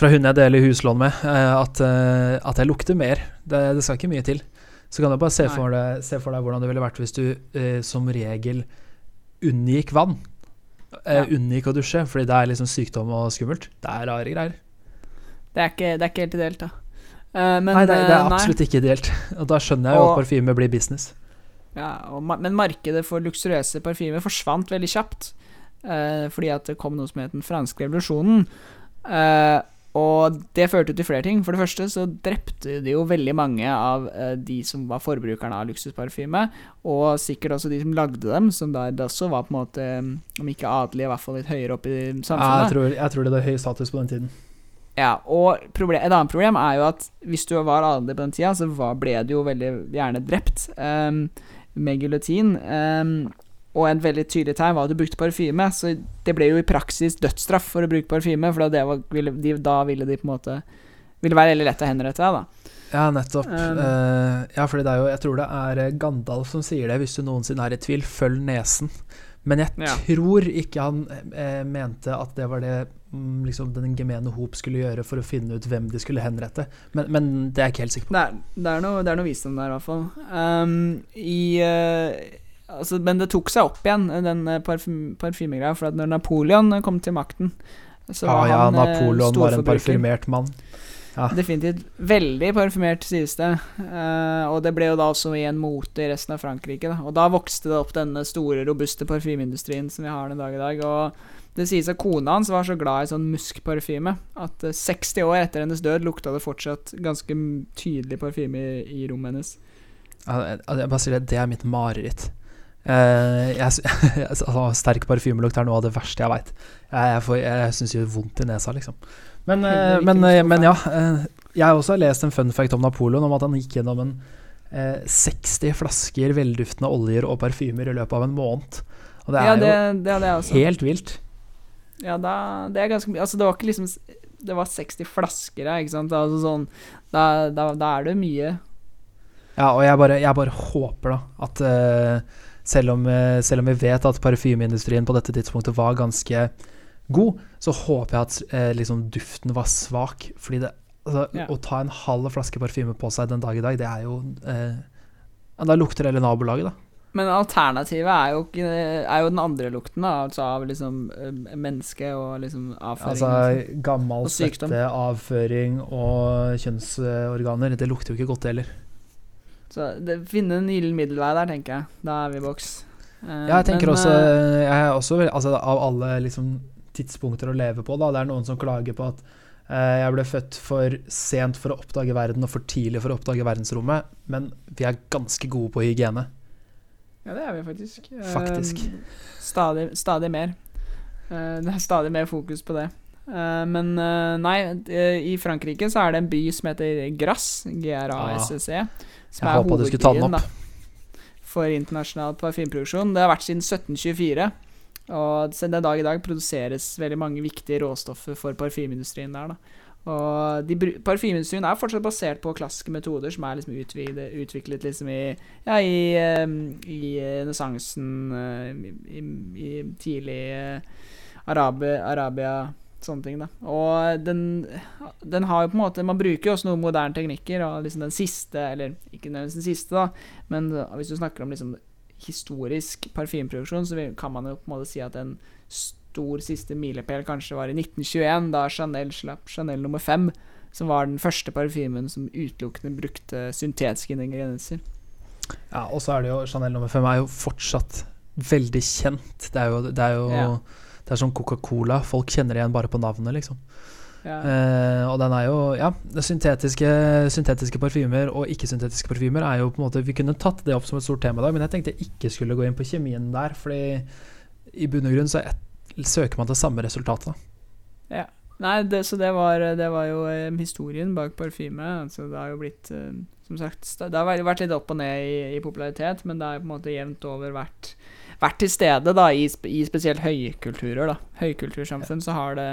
Fra hun jeg deler huslån med, eh, at, eh, at jeg lukter mer. Det, det skal ikke mye til. Så kan du bare se for, deg, se for deg hvordan det ville vært hvis du eh, som regel unngikk vann. Eh, Ja. Unngikk å dusje, fordi det er liksom sykdom og skummelt. Det er rare greier. Det er ikke, det er ikke helt ideelt, da. Eh, men, nei, det, det er absolutt nei. ikke ideelt. Og da skjønner jeg jo Og- at parfyme blir business. Ja, ma- men markedet for luksuriøse parfymer forsvant veldig kjapt. Uh, fordi at det kom noe som het den franske revolusjonen. Uh, og det førte til flere ting. For det første så drepte de jo veldig mange av eh, de som var forbrukerne av luksusparfyme. Og sikkert også de som lagde dem, som da også var på en måte, om ikke adelige, i hvert fall litt høyere opp i Ja, jeg, samfunnet. tror, jeg tror det er høy status på den tiden. Ja, og problem, et annet problem er jo at hvis du var adelig på den tida, så var, ble du jo veldig gjerne drept um, med giljotin. Um, og en veldig tydelig tegn var at du brukte parfyme, så det ble jo i praksis dødsstraff for å bruke parfyme, for da, det var, ville, de, da ville de på en måte Ville være veldig lett å henrette deg, da. Ja, nettopp. Um, uh, ja, fordi det er jo Jeg tror det er Gandalf som sier det, hvis du noensinne er i tvil, følg nesen. Men jeg Ja. tror ikke han eh, mente at det var det mm, liksom den gemene hop skulle gjøre for å finne ut hvem de skulle henrette. Men, men det er jeg ikke helt sikker på. Det er, det er, noe, det er noe visdom der, i hvert fall. Um, i, uh, altså, men det tok seg opp igjen, den eh, parfym, parfymegreia. For at når Napoleon kom til makten så Ah, var ja, han, eh, Napoleon var en parfymert mann. Ja. Definitivt veldig parfymert, sies det. Uh, og det ble jo da også igjen mote i resten av Frankrike. Da. Og da vokste det opp denne store, robuste parfymeindustrien som vi har den dag i dag. Og det sies at kona hans var så glad i sånn muskparfyme at uh, 60 år etter hennes død lukta det fortsatt ganske tydelig parfyme i, i rommet hennes. Jeg, jeg bare sier det, det er mitt mareritt. Uh, jeg, altså, sterk parfymelukt er noe av det verste jeg veit. Jeg, jeg, får- jeg syns det gjør vondt i nesa, liksom. Men, Det eh, er men, eh, men ja. eh, jeg har også lest en fun fact om Napoleon, om at han gikk gjennom en eh, 60 flasker velduftende oljer og parfymer i løpet av en måned. Og det er ja, det, det jeg også. helt vilt. Ja, da, det er ganske mye Altså, det var ikke liksom Det var 60 flasker her, ikke sant? Altså sånn Da, da, da er det mye Ja, og jeg bare, jeg bare håper da at uh, selv, om, selv om vi vet at parfymeindustrien på dette tidspunktet var ganske god, så håper jeg at eh, liksom duften var svak. Fordi det, altså, Ja. å ta en halv flaske parfyme på seg den dag i dag, det er jo eh, Da lukter hele nabolaget, da. Men alternativet er jo, er jo den andre lukten, da, altså av liksom eh, menneske og liksom avføring. Altså gammel Og sykdom. svette, avføring og kjønnsorganer. Det lukter jo ikke godt, heller. Så det, finne en gyllen middelvei der, tenker jeg. Da er vi i boks. Eh, Ja, jeg tenker men, også, eh, jeg er også altså, Av alle liksom, tidspunkter å leve på, da, det er noen som klager på at eh, jeg ble født for sent for å oppdage verden og for tidlig for å oppdage verdensrommet, men vi er ganske gode på hygiene. Ja, det er vi faktisk. Faktisk. stadig, stadig mer. Eh, det er stadig mer fokus på det. Eh, men nei, i Frankrike så er det en by som heter Grasse, G-R-A-S-S-E. Som Jeg håpa du skulle ta den opp. da, for internasjonal parfymeproduksjon. Det har vært siden 1724. Og siden den dag i dag produseres veldig mange viktige råstoffer for parfymeindustrien der. da og de, Parfymeindustrien er fortsatt basert på klassiske metoder som er liksom utviklet, utviklet liksom i Ja, i, eh, i renessansen, eh, i, i tidlig eh, Arabi, Arabia Sånne ting, da. Og den, den har jo på en måte Man bruker jo også noen moderne teknikker, og liksom den siste Eller ikke nødvendigvis den siste, da, men hvis du snakker om liksom historisk parfymeproduksjon, så kan man jo på en måte si at en stor siste milepæl kanskje var i 1921, da Chanel slapp Chanel nummer fem, som var den første parfymen som utelukkende brukte syntetiske ingredienser. Ja, og så er det jo Chanel nummer fem er jo fortsatt veldig kjent. Det er jo, det er jo Ja. Det er som Coca-Cola. Folk kjenner igjen bare på navnet, liksom. Ja. Eh, og den er jo Ja, det syntetiske, syntetiske parfymer og ikke-syntetiske parfymer er jo på en måte Vi kunne tatt det opp som et stort tema i dag, men jeg tenkte jeg ikke skulle gå inn på kjemien der, fordi i bunn og grunn så et, søker man til samme resultat. da. Nei, det, så det var, det var jo eh, historien bak parfyme. Altså, det har jo blitt eh, Som sagt, det har vært- litt opp og ned i, i popularitet, men det har på en måte jevnt over vært, vært til stede da, i, i spesielt høykulturer. da Høykultursamfunn så har det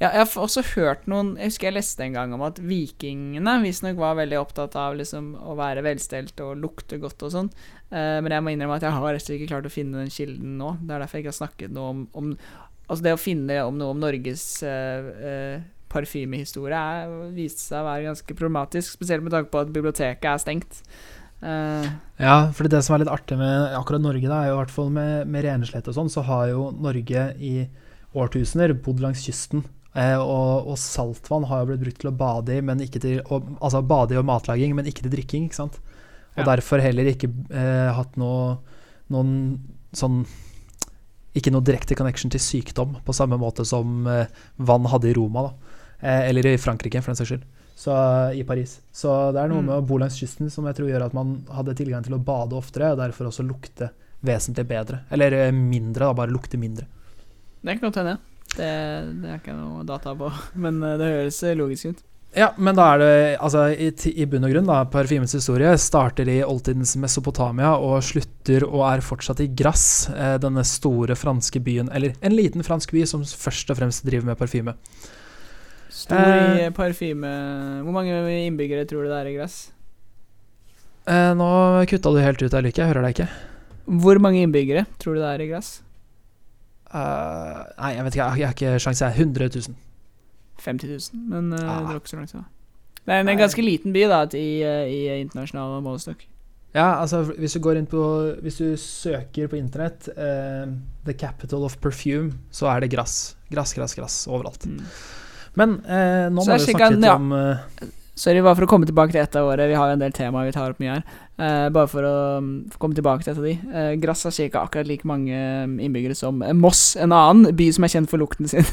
ja, Jeg har også hørt noen Jeg husker jeg leste en gang om at vikingene visstnok var veldig opptatt av liksom å være velstelt og lukte godt og sånn. Eh, men jeg må innrømme at jeg har rett ikke klart å finne den kilden nå. Det er derfor jeg ikke har snakket noe om, om Altså det å finne om noe om Norges uh, parfymehistorie er- viste seg å være ganske problematisk, spesielt med tanke på at biblioteket er stengt. Eh, Ja, for det som er litt artig med akkurat Norge, da, er jo i hvert fall med, med renslett og sånn, så har jo Norge i årtusener bodd langs kysten. Eh, og, og saltvann har jo blitt brukt til å bade i, men ikke til og, Altså bade i og matlaging, men ikke til drikking, ikke sant. Og Ja. derfor heller ikke eh, hatt noe, noen sånn Ikke noe direkte connection til sykdom, på samme måte som eh, vann hadde i Roma, da. Eh, eller i Frankrike, for den saks skyld. Så, I Paris. Så det er noe Mm. med å bo langs kysten som jeg tror gjør at man hadde tilgang til å bade oftere, og derfor også lukte vesentlig bedre. Eller eh, mindre, da, bare lukte mindre. det kan godt hende. Det, det er ikke noe data på, men eh, det høres eh, logisk ut. Ja, men da er det altså i, i bunn og grunn, da, parfymens historie starter i oldtidens Mesopotamia og slutter og er fortsatt i Grasse, eh, denne store franske byen, eller en liten fransk by som først og fremst driver med parfyme. Stor uh, parfyme Hvor mange innbyggere tror du det er i Gress? Uh, nå kutta du helt ut der, Lykke. Jeg hører deg ikke. Hvor mange innbyggere tror du det er i Gress? Uh, nei, jeg vet ikke. Jeg har- ikke sjanse. jeg. 100 000. 50 000, men uh, Ah. det var ikke så langt unna. Det er en ganske liten by da i, eh, i internasjonal målestokk. Ja, altså hvis du går inn på Hvis du søker på internett eh, 'The capital of perfume', så er det grass. Grass, grass, grass overalt. Mm. Men eh, nå må vi snakke litt ja. om eh, Sorry, bare for å komme tilbake til ett av året. Vi har jo en del temaer vi tar opp mye her. Eh, bare for å um, komme tilbake til et av de. Eh, Grass har ca. akkurat like mange um, innbyggere som eh, Moss, en annen by som er kjent for lukten sin.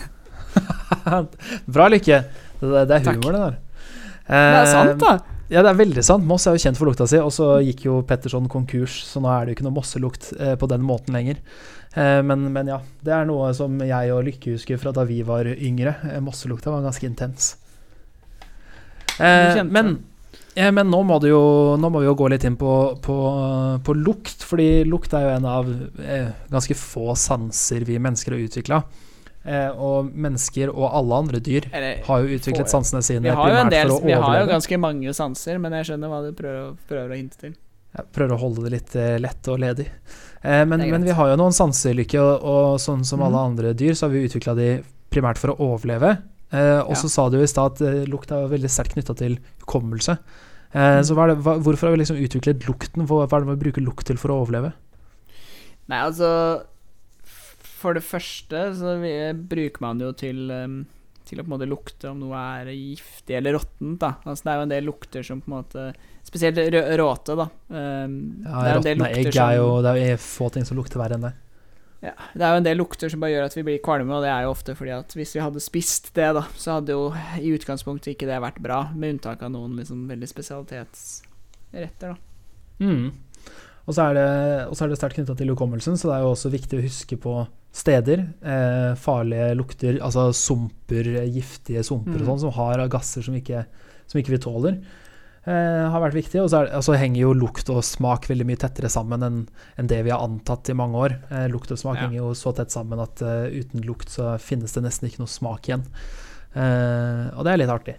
Bra, Lykke. Det, det, er humor, det der. Det er Eh, sant, da. Ja, det er veldig sant. Moss er jo kjent for lukta si, og så gikk jo Petterson konkurs, så nå er det jo ikke noe Mosselukt eh, på den måten lenger. Eh, men, men ja, det er noe som jeg og Lykke husker fra da vi var yngre. Eh, Mosselukta var ganske intens. Eh, men, eh, men nå må, jo, nå må vi jo gå litt inn på, på, på lukt, fordi lukt er jo en av eh, ganske få sanser vi mennesker har utvikla. Eh, og mennesker og alle andre dyr Eller, har jo utviklet Får- sansene sine vi har jo en del Vi har jo ganske mange sanser, men jeg skjønner hva du prøver, prøver å hinte til. Jeg prøver å holde det litt lett og ledig. Eh, men, men vi har jo noen sanselykke, og, og sånn som alle Mhm. andre dyr, så har vi utvikla de primært for å overleve. Eh, og Ja. så sa du i stad at eh, lukt er veldig sterkt knytta til hukommelse. Eh, mm. Så hva det, hva, hvorfor har vi liksom utviklet lukten? Hva, hva er det vi bruker lukt til for å overleve? Nei, altså For det første så vi, bruker man det jo til um, Til å på en måte lukte om noe er giftig eller råttent. Altså Det er jo en del lukter som på en måte Spesielt rø råte, da. Um, Ja, det er jo en del Råtne egg som er jo Det er jo få ting som lukter verre enn det. ja, Det er jo en del lukter som bare gjør at vi blir kvalme, og det er jo ofte fordi at hvis vi hadde spist det, da, så hadde jo i utgangspunktet ikke det vært bra, med unntak av noen liksom veldig spesialitetsretter, da. Mm. Og så er det, og så er det sterkt knytta til hukommelsen, så det er jo også viktig å huske på steder. Eh, farlige lukter, altså sumper, giftige sumper og Mm. sånn, som har gasser som ikke, som ikke vi tåler. Eh, har vært viktig. Og så, er, altså, henger jo lukt og smak veldig mye tettere sammen enn enn det vi har antatt i mange år. Eh, lukt og smak Ja. henger jo så tett sammen at uh, uten lukt så finnes det nesten ikke noe smak igjen. Eh, og det er litt artig.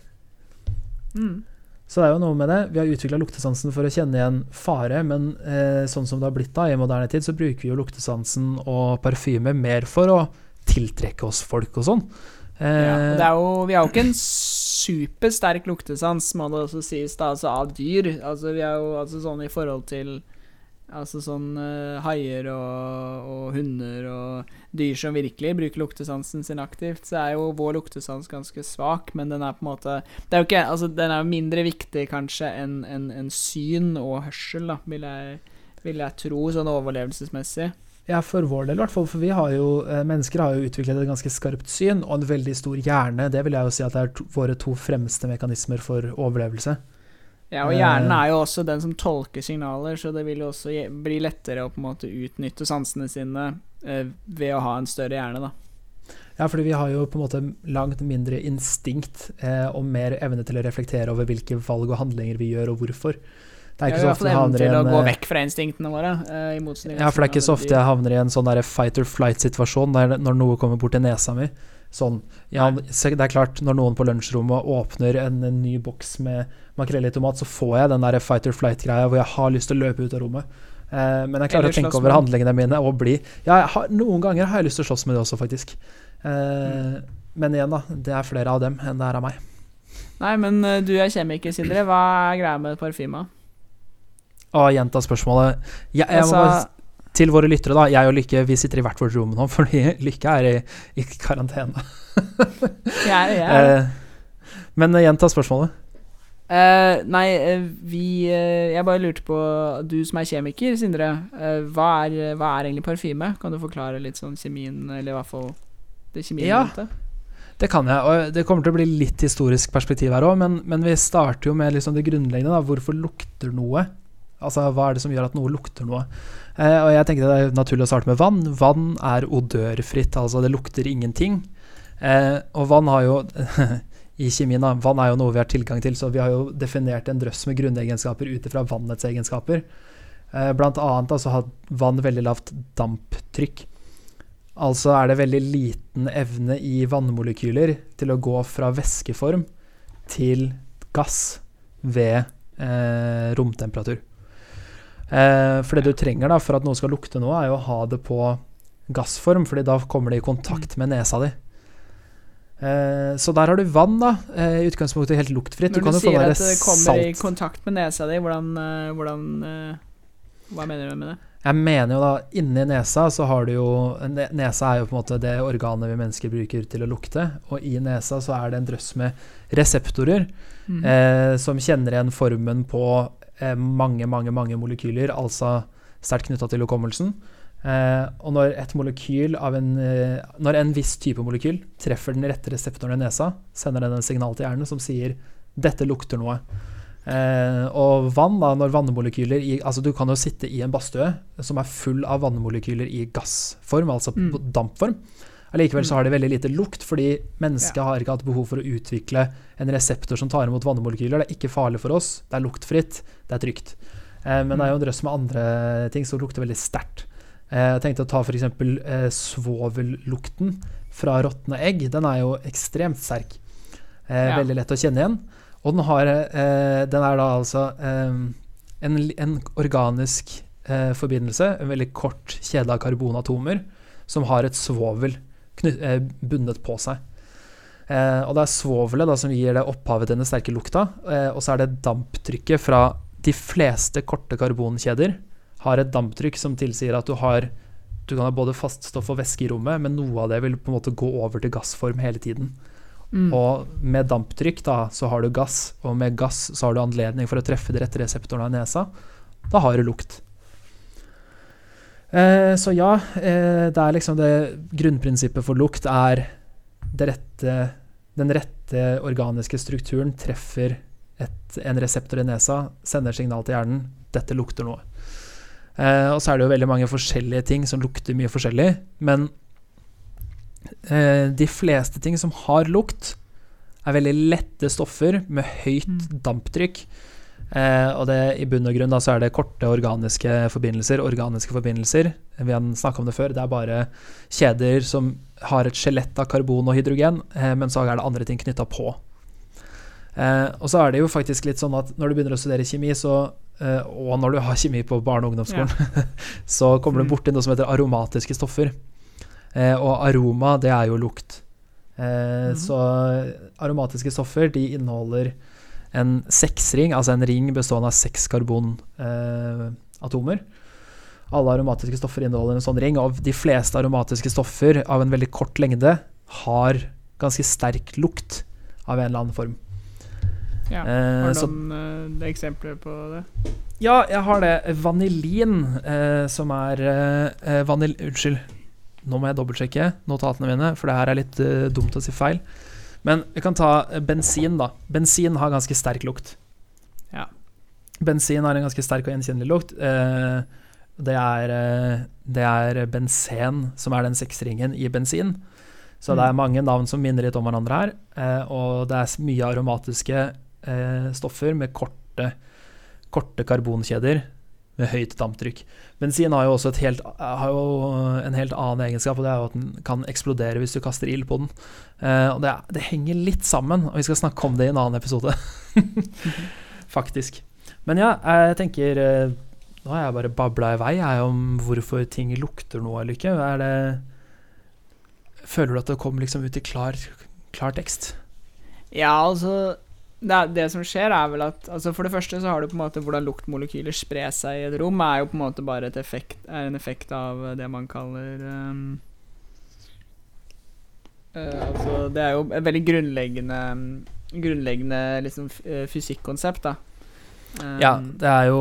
Mm. Så det er jo noe med det. Vi har utvikla luktesansen for å kjenne igjen fare, men eh, sånn som det har blitt da i moderne tid, så bruker vi jo luktesansen og parfyme mer for å tiltrekke oss folk og sånn. Ja, Eh, og det er jo, vi har jo ikke en supersterk luktesans, må det også sies, da, altså av dyr. Altså Vi er jo altså sånn i forhold til Altså sånn uh, haier og, og hunder og dyr som virkelig bruker luktesansen sin aktivt, så er jo vår luktesans ganske svak, men den er på en måte Det er jo ikke Altså, den er mindre viktig kanskje enn en, en syn og hørsel, da, vil jeg, vil jeg tro, sånn overlevelsesmessig. Ja, for vår del i hvert fall. For vi har jo, eh, mennesker har jo utviklet et ganske skarpt syn og en veldig stor hjerne. Det vil jeg jo si at det er våre to fremste mekanismer for overlevelse. Ja, og hjernen Eh. er jo også den som tolker signaler, så det vil jo også bli lettere å på en måte utnytte sansene sine eh, ved å ha en større hjerne, da. Ja, fordi vi har jo på en måte langt mindre instinkt eh, og mer evne til å reflektere over hvilke valg og handlinger vi gjør, og hvorfor. Det er ikke ja, så ofte jeg havner i å en gå eh, vekk fra instinktene våre. eh, Ja, for det er ikke så ofte jeg havner i en sånn fight or flight-situasjon når noe kommer bort til nesa mi. Sånn, ja, det er klart, når noen på lunsjrommet åpner en, en ny boks med makrell i tomat, så får jeg den der fight or flight-greia hvor jeg har lyst til å løpe ut av rommet. Eh, men jeg klarer å tenke over handlingene mine og bli Ja, har, noen ganger har jeg lyst til å slåss med det også, faktisk. Eh, Men igjen, da. Det er flere av dem enn det er av meg. Nei, men eh, du er kjemiker, Sindre. Hva er greia med parfyma? Å, gjenta spørsmålet. Jeg, jeg må Altså, bare til våre lyttere, da. Jeg og Lykke vi sitter i hvert vårt rom nå, fordi Lykke er i, i karantene. jeg, jeg, Eh, men eh, gjenta spørsmålet. Uh, nei, vi uh, Jeg bare lurte på Du som er kjemiker, Sindre. Uh, hva, er, hva er egentlig parfyme? Kan du forklare litt sånn kjemien, eller i hvert fall det kjemien Ja. rundt det? Det kan jeg, og det kommer til å bli litt historisk perspektiv her òg, men, men vi starter jo med liksom det grunnleggende. da, Hvorfor lukter noe? Altså, Hva er det som gjør at noe lukter noe? Eh, og jeg tenkte Det er naturlig å starte med vann. Vann er odørfritt, altså det lukter ingenting. Eh, og vann har jo I kjemien, da, vann er jo noe vi har tilgang til, så vi har jo definert en drøss med grunnegenskaper ut ifra vannets egenskaper. Eh, blant annet altså, har vann veldig lavt damptrykk. Altså er det veldig liten evne i vannmolekyler til å gå fra væskeform til gass ved eh, romtemperatur. Eh, for det du trenger da for at noe skal lukte noe, er jo å ha det på gassform, fordi da kommer det i kontakt med nesa di. Eh, så der har du vann, da. Eh, I utgangspunktet helt luktfritt. Når du, kan jo sier at det kommer i kontakt med nesa di, hvordan, eh, hvordan eh, Hva mener du med det? Jeg mener jo da, inni nesa så har du jo Nesa er jo på en måte det organet vi mennesker bruker til å lukte, og i nesa så er det en drøss med reseptorer mm. eh, som kjenner igjen formen på mange, mange, mange molekyler, altså sterkt knytta til hukommelsen. Eh, og når et molekyl av en eh, Når en viss type molekyl treffer den rette reseptoren i nesa, sender den en signal til hjernen som sier 'dette lukter noe'. Eh, og vann, da, når vannmolekyler i Altså, du kan jo sitte i en badstue som er full av vannmolekyler i gassform, altså Mm. dampform. Allikevel så har de veldig lite lukt, fordi mennesket Ja. har ikke hatt behov for å utvikle en reseptor som tar imot vannmolekyler. Det er ikke farlig for oss, det er luktfritt, det er trygt. Eh, men det er jo en drøss med andre ting som lukter veldig sterkt. Eh, jeg tenkte å ta f.eks. Eh, svovellukten fra råtne egg. Den er jo ekstremt sterk. Eh, Ja. Veldig lett å kjenne igjen. Og den, har, eh, den er da altså eh, en, en organisk eh, forbindelse, en veldig kort kjede av karbonatomer, som har et svovel bundet på seg. Eh, og det er svovelet da, som gir det opphavet til den sterke lukta. Eh, og så er det damptrykket fra de fleste korte karbonkjeder har et damptrykk som tilsier at du har du kan ha både faststoff og væske i rommet, men noe av det vil på en måte gå over til gassform hele tiden. Mm. Og med damptrykk da, så har du gass, og med gass så har du anledning for å treffe de rette reseptorene i nesa. Da har du lukt. Eh, så ja, eh, det er liksom det grunnprinsippet for lukt er det rette, den rette organiske strukturen treffer et, en reseptor i nesa, sender signal til hjernen 'dette lukter noe'. Eh, og så er det jo veldig mange forskjellige ting som lukter mye forskjellig, men eh, de fleste ting som har lukt, er veldig lette stoffer med høyt Mm. damptrykk. Eh, og det, i bunn og grunn da, så er det korte organiske forbindelser. Organiske forbindelser, vi har snakka om det før, det er bare kjeder som har et skjelett av karbon og hydrogen, eh, men så er det andre ting knytta på. Eh, og så er det jo faktisk litt sånn at når du begynner å studere kjemi, så, eh, og når du har kjemi på barne- og ungdomsskolen, så kommer du Mm. borti noe som heter aromatiske stoffer. Eh, og aroma, det er jo lukt. Mm -hmm. Så aromatiske stoffer, de inneholder en seksring, altså en ring bestående av seks karbonatomer. Eh. Alle aromatiske stoffer inneholder en sånn ring, og de fleste aromatiske stoffer av en veldig kort lengde har ganske sterk lukt av en eller annen form. Ja. Eh, Har du så- noen eh, eksempler på det? Ja, jeg har det. Vanillin, eh, som er eh, eh, vanil... Unnskyld. Nå må jeg dobbeltsjekke notatene mine, for det her er litt dumt å si feil. Men vi kan ta eh, bensin, da. Bensin har ganske sterk lukt. Ja. Bensin har en ganske sterk og gjenkjennelig lukt. Eh, det, er, eh, det er bensen som er den seksringen i bensin. Så det er Mm. mange navn som minner litt om hverandre her. Og det er mye aromatiske stoffer med korte, korte karbonkjeder med høyt damptrykk. Bensin har jo også helt, har jo en helt annen egenskap, og det er jo at den kan eksplodere hvis du kaster ild på den. Eh, og det, det henger litt sammen, og vi skal snakke om det i en annen episode. Faktisk. Men ja, jeg tenker eh, Nå har jeg bare babla i vei jeg, om hvorfor ting lukter noe eller ikke. Er det Føler du at det kom liksom ut i klar, klar tekst? Ja, altså det, det som skjer, er vel at altså For det første så har du på en måte hvordan luktmolekyler sprer seg i et rom, er jo på en måte bare effekt, en effekt av det man kaller um, uh, Altså, det er jo et veldig grunnleggende Grunnleggende liksom eh, fysikkonsept, da. Um, Ja, det er jo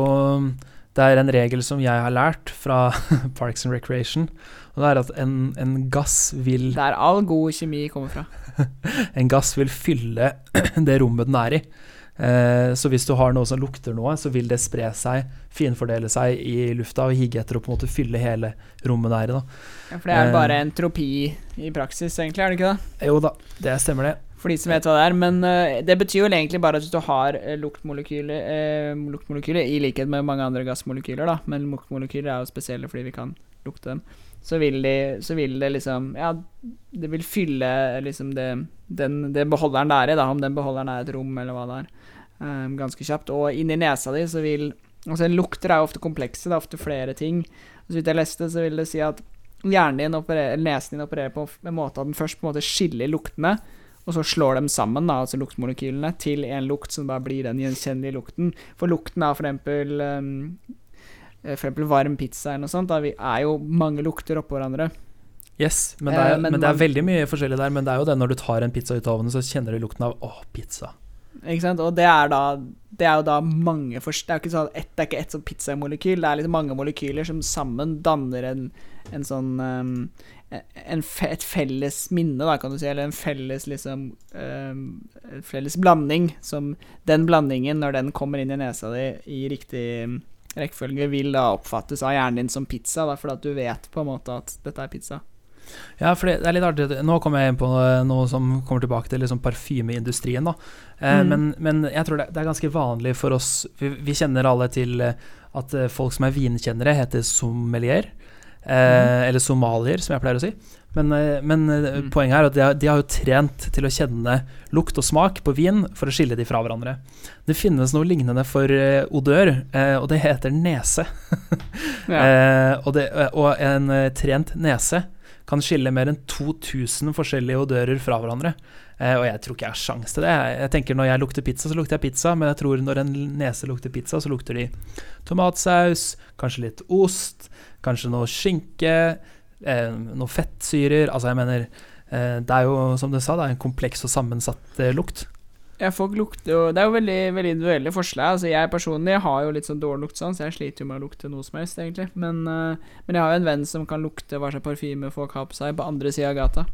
Det er en regel som jeg har lært fra Parks and Recreation. Og det er at en, en gass vil Der all god kjemi kommer fra. En gass vil fylle det rommet den er i. Eh, så hvis du har noe som lukter noe, så vil det spre seg, finfordele seg i lufta og hige etter å på en måte fylle hele rommet der. er. Da. Ja, for det er Eh. bare entropi i praksis, egentlig, er det ikke det? Jo da, det stemmer det. For de som vet hva det er. Men eh, det betyr jo egentlig bare at du har luktmolekyler, luktmolekyler i likhet med mange andre gassmolekyler, da, men luktmolekyler er jo spesielle fordi vi kan lukte dem, så vil, de, så vil det liksom Ja, det vil fylle liksom det den, det beholderen det er i, da, om den beholderen er et rom eller hva det er, um, ganske kjapt. Og inni nesa di så vil Altså, lukter er jo ofte komplekse, det er ofte flere ting. Så vidt jeg leste, så vil det si at hjernen din opererer, nesen din opererer på en måte at den først på en måte skiller luktene, og så slår dem sammen, da, altså luktmolekylene, til en lukt som bare blir den gjenkjennelige lukten. For lukten av eksempel, um, for eksempel varm pizza eller noe sånt, da vi er jo mange lukter oppå hverandre. Yes, men det, er, Eh, men men det er veldig mye forskjellig der. Men det er jo det når du tar en pizza ut av ovnen, så kjenner du lukten av å, pizza. Ikke sant? Og det er da Det er jo da mange for, Det er ikke sånn ett, det er ikke ett sånn pizzamolekyl, det er litt mange molekyler som sammen danner en, en sånn um, en, fe- Et felles minne, da, kan du si, eller en felles liksom um, en Felles blanding som Den blandingen, når den kommer inn i nesa di i riktig rekkefølge, vil da oppfattes av hjernen din som pizza, da, fordi at du vet på en måte at dette er pizza. Ja, for det, er litt artig. Nå kommer jeg inn på noe, som kommer tilbake til liksom parfymeindustrien. da. Eh, Mm. men, men jeg tror det, det er ganske vanlig for oss Vi, vi kjenner alle til eh, at folk som er vinkjennere, heter sommelier. Eh, Eller somalier, som jeg pleier å si. Men, eh, men eh, Mm. poenget er at de har, de har jo trent til å kjenne lukt og smak på vin for å skille de fra hverandre. Det finnes noe lignende for eh, odør, og det heter nese. Eh, og, det, og en trent nese kan skille mer enn 2000 forskjellige odører fra hverandre. Og jeg tror ikke jeg har sjanse til det. Jeg tenker Når jeg lukter pizza, så lukter jeg pizza, men jeg tror når en nese lukter pizza, så lukter de tomatsaus, kanskje litt ost, kanskje noe skinke, eh, noe fettsyrer Altså, jeg mener eh, Det er jo, som du sa, det er en kompleks og sammensatt eh, lukt. Ja, folk lukter jo Det er jo veldig, veldig individuelle forslag. Altså, jeg personlig har jo litt sånn dårlig luktsans. Jeg sliter jo med å lukte noe som helst, egentlig. Men, eh, men jeg har jo en venn som kan lukte hva slags parfyme folk har på seg, på andre sida av gata.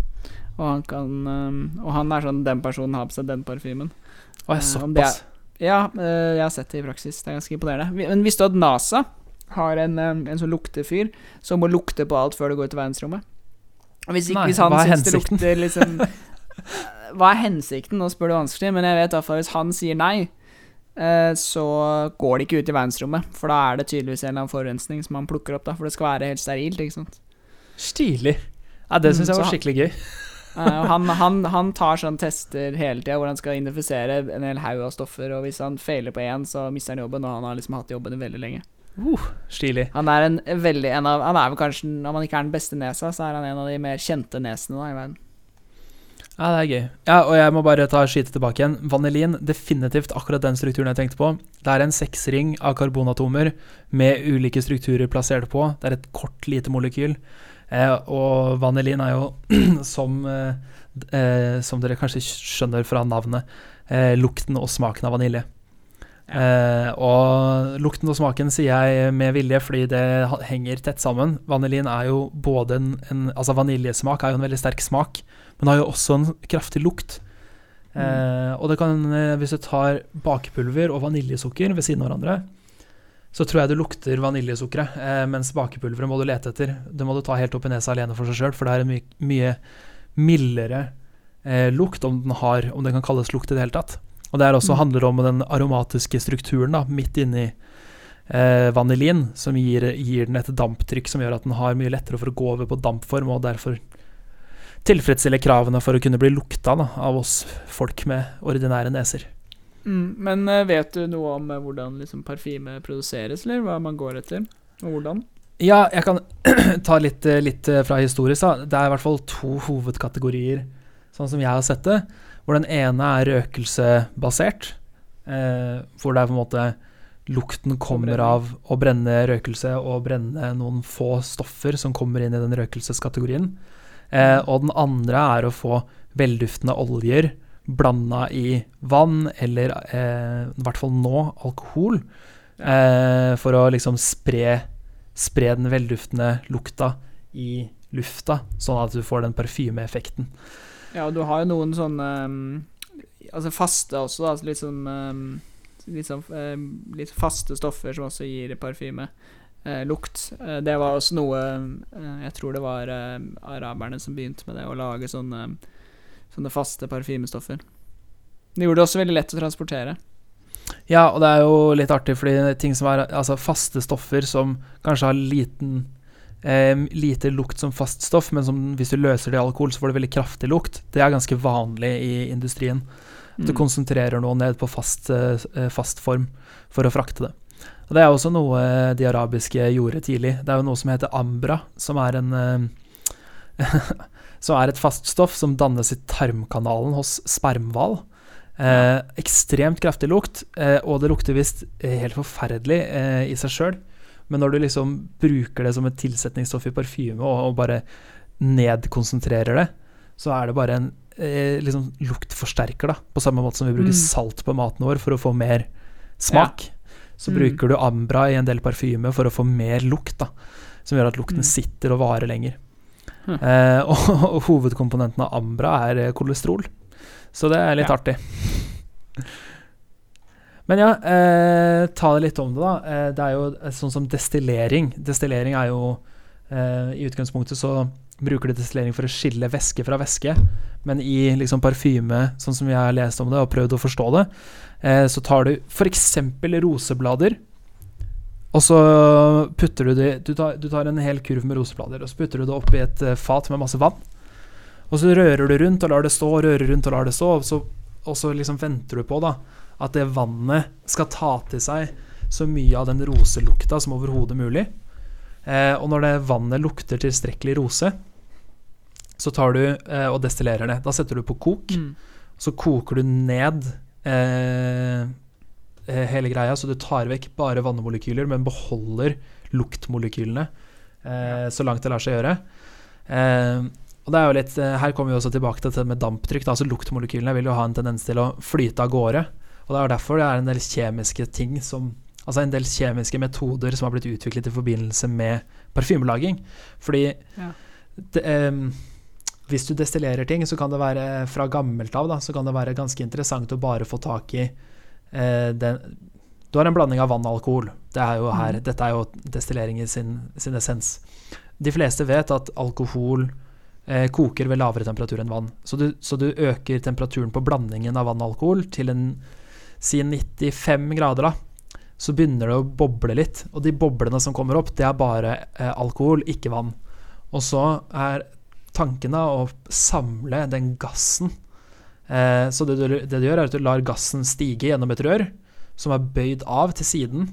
Og han kan eh, Og han er sånn Den personen har på seg den parfymen. Å, Eh, såpass. Ja, jeg har sett det i praksis. Det er ganske imponerende. Vi- Men visste du at NASA har en, en sånn luktefyr som må lukte på alt før det går ut i verdensrommet? Hvis, ikke, Nei, hvis han syns det lukter liksom Hva er hensikten? Nå spør du vanskelig, men jeg vet iallfall hvis han sier nei, eh, så går det ikke ut i verdensrommet. For da er det tydeligvis en eller annen forurensning som han plukker opp, da. For det skal være helt sterilt, ikke sant. Stilig. Ja, det Mm, syns jeg var skikkelig gøy. Han, han, han tar sånn tester hele tida hvor han skal identifisere en hel haug av stoffer, og hvis han feiler på én, så mister han jobben, og han har liksom hatt jobben veldig lenge. Uh, stilig. Han er en veldig en av Han er vel kanskje, om han ikke er den beste nesa, så er han en av de mer kjente nesene da, i verden. Ja, det er gøy. Ja, og jeg må bare ta skyte tilbake igjen. Vanilin, definitivt akkurat den strukturen jeg tenkte på. Det er en seksring av karbonatomer med ulike strukturer plassert på. Det er et kort, lite molekyl. Eh, og vanilin er jo, som, eh, eh, som dere kanskje skjønner fra navnet, eh, lukten og smaken av vanilje. Eh, og lukten og smaken sier jeg med vilje fordi det henger tett sammen. Vanilin er jo både en, en Altså vaniljesmak er jo en veldig sterk smak, men har jo også en kraftig lukt. Eh, og det kan, eh, hvis du tar bakepulver og vaniljesukker ved siden av hverandre, så tror jeg du lukter vaniljesukkeret, eh, mens bakepulveret må du lete etter. Det må du ta helt opp i nesa alene for seg sjøl, for det er en my mye mildere eh, lukt, om den har Om det kan kalles lukt i det hele tatt. Og det er også Mm. handler om den aromatiske strukturen da, midt inni eh, vanilin, som gir, gir den et damptrykk som gjør at den har mye lettere for å gå over på dampform, og derfor tilfredsstiller kravene for å kunne bli lukta da, av oss folk med ordinære neser. Mm, men eh, vet du noe om eh, hvordan liksom parfyme produseres, eller hva man går etter, og hvordan? Ja, jeg kan ta litt, eh, litt fra historisk. da. Det er i hvert fall to hovedkategorier, sånn som jeg har sett det. Hvor den ene er røkelsebasert. Eh, hvor det er på en måte lukten kommer av å brenne røkelse og brenne noen få stoffer som kommer inn i den røkelseskategorien. Eh, og den andre er å få velduftende oljer blanda i vann, eller eh, i hvert fall nå alkohol, eh, for å liksom spre, spre den velduftende lukta i lufta, sånn at du får den parfymeeffekten. Ja, og du har jo noen sånne um, Altså faste også, da. Litt sånn litt, sånn, litt faste stoffer som også gir parfyme. eh, lukt. Eh, det var også noe eh, Jeg tror det var eh, araberne som begynte med det, å lage sånne, sånne faste parfymestoffer. Det gjorde det også veldig lett å transportere. Ja, og det er jo litt artig, fordi ting som er altså faste stoffer som kanskje har liten eh, lite lukt som faststoff, men som, hvis du løser det i alkohol, så får du veldig kraftig lukt. Det er ganske vanlig i industrien. At du Mm. konsentrerer noe ned på fast, eh, fast form for å frakte det. Og Det er også noe eh, de arabiske gjorde tidlig. Det er jo noe som heter ambra, som er en eh, Som er et faststoff som dannes i tarmkanalen hos spermhval. Eh, ekstremt kraftig lukt, og det lukter visst helt forferdelig i seg sjøl. Men når du liksom bruker det som et tilsetningsstoff i parfyme og, og bare nedkonsentrerer det, så er det bare en eh, liksom luktforsterker, da. På samme måte som vi bruker Mm. salt på maten vår for å få mer smak. Så Mm. bruker du ambra i en del parfyme for å få mer lukt, da. Som gjør at lukten Mm. sitter og varer lenger. Hm. Eh, og, og hovedkomponenten av ambra er eh, kolesterol. Så det er litt Ja. artig. Men ja, eh, ta litt om det, da. Eh, det er jo eh, sånn som destillering. Destillering er jo eh, I utgangspunktet så bruker du destillering for å skille væske fra væske. Men i liksom parfyme, sånn som jeg har lest om det og prøvd å forstå det, eh, så tar du f.eks. roseblader. Og så putter du det du tar, du tar en hel kurv med roseblader og så putter du det oppi et eh, fat med masse vann. Og så rører du rundt og lar det stå, rører rundt og lar det stå, og så, og så liksom venter du på da at det vannet skal ta til seg så mye av den roselukta som overhodet mulig. Eh, og når det vannet lukter tilstrekkelig rose, så tar du eh, og destillerer det. Da setter du på kok. Mm. Så koker du ned eh, eh, hele greia, så du tar vekk bare vannmolekyler, men beholder luktmolekylene eh, så langt det lar seg gjøre. Eh, og det er jo litt, Her kommer vi også tilbake til det med damptrykk. Da. altså Luktmolekylene vil jo ha en tendens til å flyte av gårde. Og Det er derfor det er en del kjemiske ting som Altså en del kjemiske metoder som har blitt utviklet i forbindelse med parfymelaging. Fordi Ja. det, um, hvis du destillerer ting, så kan det være fra gammelt av da, så kan det være ganske interessant å bare få tak i eh, den Du har en blanding av vann og alkohol. Det er jo her, mm. Dette er jo destillering i sin, sin essens. De fleste vet at alkohol eh, koker ved lavere temperatur enn vann. Så du, så du øker temperaturen på blandingen av vann og alkohol til en si 95 grader, da. Så begynner det å boble litt. Og de boblene som kommer opp, det er bare eh, alkohol, ikke vann. Og så er tanken da å samle den gassen. Eh, så det du, det du gjør, er at du lar gassen stige gjennom et rør som er bøyd av til siden.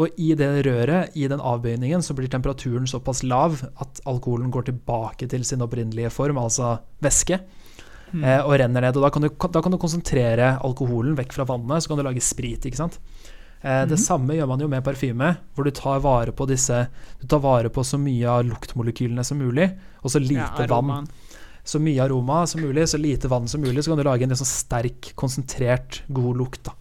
Og i det røret, i den avbøyningen, så blir temperaturen såpass lav at alkoholen går tilbake til sin opprinnelige form, altså væske, Mm. eh, og renner ned. Og da kan, du, da kan du konsentrere alkoholen vekk fra vannet, så kan du lage sprit, ikke sant. Eh, Det mm. samme gjør man jo med parfyme, hvor du tar vare på disse Du tar vare på så mye av luktmolekylene som mulig, og så lite Ja, vann. Så mye aroma som mulig, så lite vann som mulig, så kan du lage en sånn sterk, konsentrert, god lukt. da.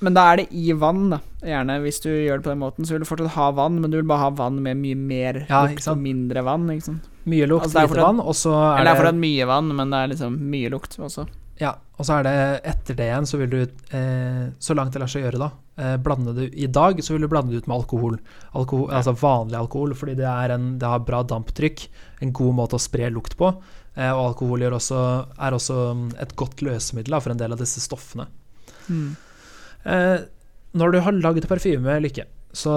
Men da er det i vann, da. Gjerne hvis du gjør det på den måten, så vil du fortsatt ha vann, men du vil bare ha vann med mye mer Ja, lukt og mindre vann. ikke sant? Mye lukt, Altså, lite vann, og så er Eller det er fortsatt mye vann, men det er liksom mye lukt også. Ja, og så er det etter det igjen, så vil du, eh, så langt det lar seg gjøre, da, eh, blande det I dag så vil du blande det ut med alkohol. alkohol Ja. Altså vanlig alkohol, fordi det, en, det har bra damptrykk. En god måte å spre lukt på. Eh, og alkohol også, er også mm, et godt løsemiddel da, for en del av disse stoffene. Eh, når du har lagd parfyme, Lykke, så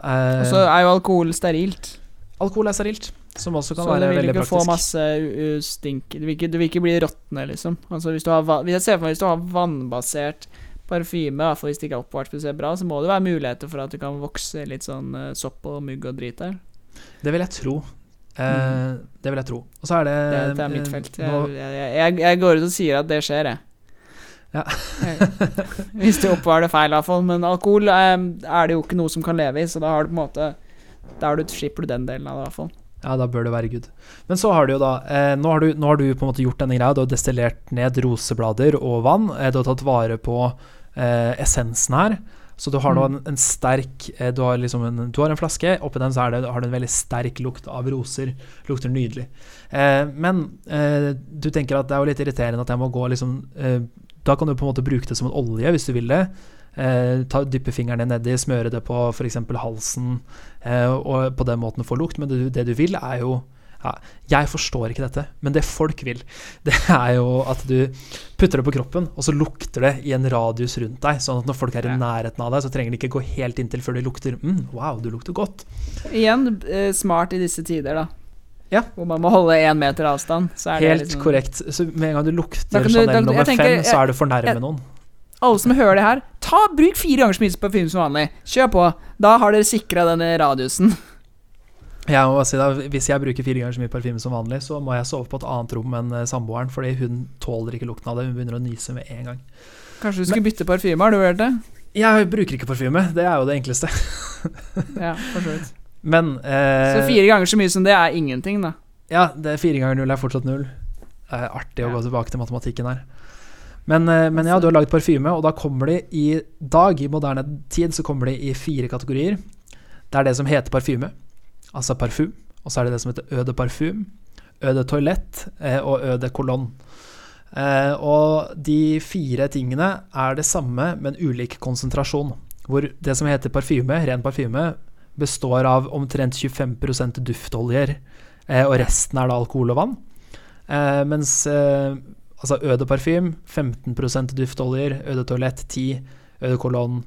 eh, Og så er jo alkohol sterilt. Alkohol er sterilt, som også kan Så du være vil veldig ikke få praktisk. masse uh, stink Du vil ikke, du vil ikke bli råtne, liksom. Altså hvis du har Hvis jeg ser for meg hvis du har vannbasert parfyme, i hvert fall hvis det ikke er oppvart spesielt bra, så må det være muligheter for at det kan vokse litt sånn uh, sopp og mugg og drit der. Det vil jeg tro. Mm. Det vil jeg tro. Og så er det Det, det er mitt eh, felt. Jeg, jeg, jeg, jeg går ut og sier at det skjer, jeg. Ja. Hvis du oppbevarer det feil, i hvert fall. Men alkohol eh, er det jo ikke noe som kan leve i, så da har du på en måte Da har du, slipper du den delen av det, i hvert fall. Ja, da bør det være good. Men så har du jo da eh, nå, har du, nå har du på en måte gjort denne greia. Du har destillert ned roseblader og vann. Eh, du har tatt vare på eh, essensen her. Så du har nå en, Mm. en sterk eh, du, har liksom en, du har en flaske, oppi den så det, har du en veldig sterk lukt av roser. Lukter nydelig. Eh, men eh, du tenker at det er jo litt irriterende at jeg må gå liksom Da kan du på en måte bruke det som en olje hvis du vil det. Eh, ta, dyppe fingrene nedi, smøre det på f.eks. halsen, eh, og på den måten få lukt. Men det, det du vil, er jo, Jeg forstår ikke dette, men det folk vil, det er jo at du putter det på kroppen, og så lukter det i en radius rundt deg. Sånn at når folk er i nærheten av deg, så trenger de ikke gå helt inntil før de lukter mm, Wow, du lukter godt. Igjen eh, smart i disse tider, da. Ja. Hvor man må holde én meter avstand. Så er det Helt liksom- korrekt. Så med en gang du lukter Chanel da- nummer fem, så er du for nærme noen. Alle som hører det her, ta bruk fire ganger så mye parfyme som vanlig. Kjør på. Da har dere sikra denne radiusen. Må si da, Hvis jeg bruker fire ganger så mye parfyme som vanlig, så må jeg sove på et annet rom enn eh, samboeren, fordi hun tåler ikke lukten av det. Hun begynner å nyse med en gang. Kanskje du skulle bytte parfyme, har du hørt det? Jeg bruker ikke parfyme, det er jo det enkleste. Ja, for så vidt. Men eh, Så fire ganger så mye som det er ingenting, da. Ja, det er fire ganger null er fortsatt null. Det er artig å gå tilbake til matematikken her. Men, eh, men ja, du har lagd parfyme, og da kommer de i dag, i moderne tid, så kommer de i fire kategorier. Det er det som heter parfyme, altså parfum. Og så er det det som heter eau de parfum, eau de toilette eh, og eau de. Eh, og de fire tingene er det samme, men ulik konsentrasjon. Hvor det som heter parfyme, ren parfyme, består av omtrent 25 duftoljer, og resten er da alkohol og vann. Mens altså Øde de parfym 15 duftoljer, Øde toalett 10, Øde kolonn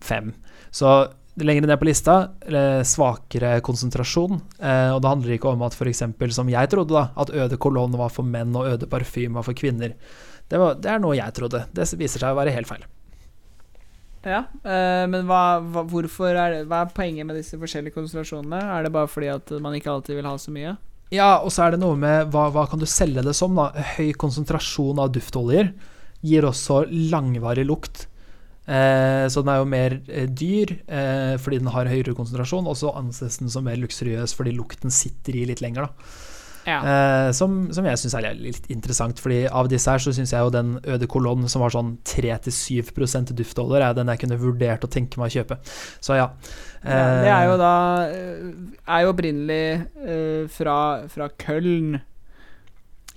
5. Så lenger ned på lista, eh, svakere konsentrasjon. Eh, og det handler ikke om at f.eks. som jeg trodde, da, at Øde kolonn var for menn og Øde de parfym var for kvinner. Det, var, det er noe jeg trodde. Det viser seg å være helt feil. Ja, eh, men hva, hva, er det, hva er poenget med disse forskjellige konsentrasjonene? Er det bare fordi at man ikke alltid vil ha så mye? Ja, og så er det noe med hva, hva kan du selge det som, da? Høy konsentrasjon av duftoljer gir også langvarig lukt. Eh, så den er jo mer eh, dyr eh, fordi den har høyere konsentrasjon, og så anses den som mer luksuriøs fordi lukten sitter i litt lenger, da. Ja. Eh, som, som jeg syns er litt interessant, fordi av disse her så syns jeg jo den øde kolonnen som var sånn 3-7% duftoljer, er den jeg kunne vurdert å tenke meg å kjøpe. Så ja. Ja, det er jo Eh, da eh, Er jo opprinnelig eh, fra, fra Köln.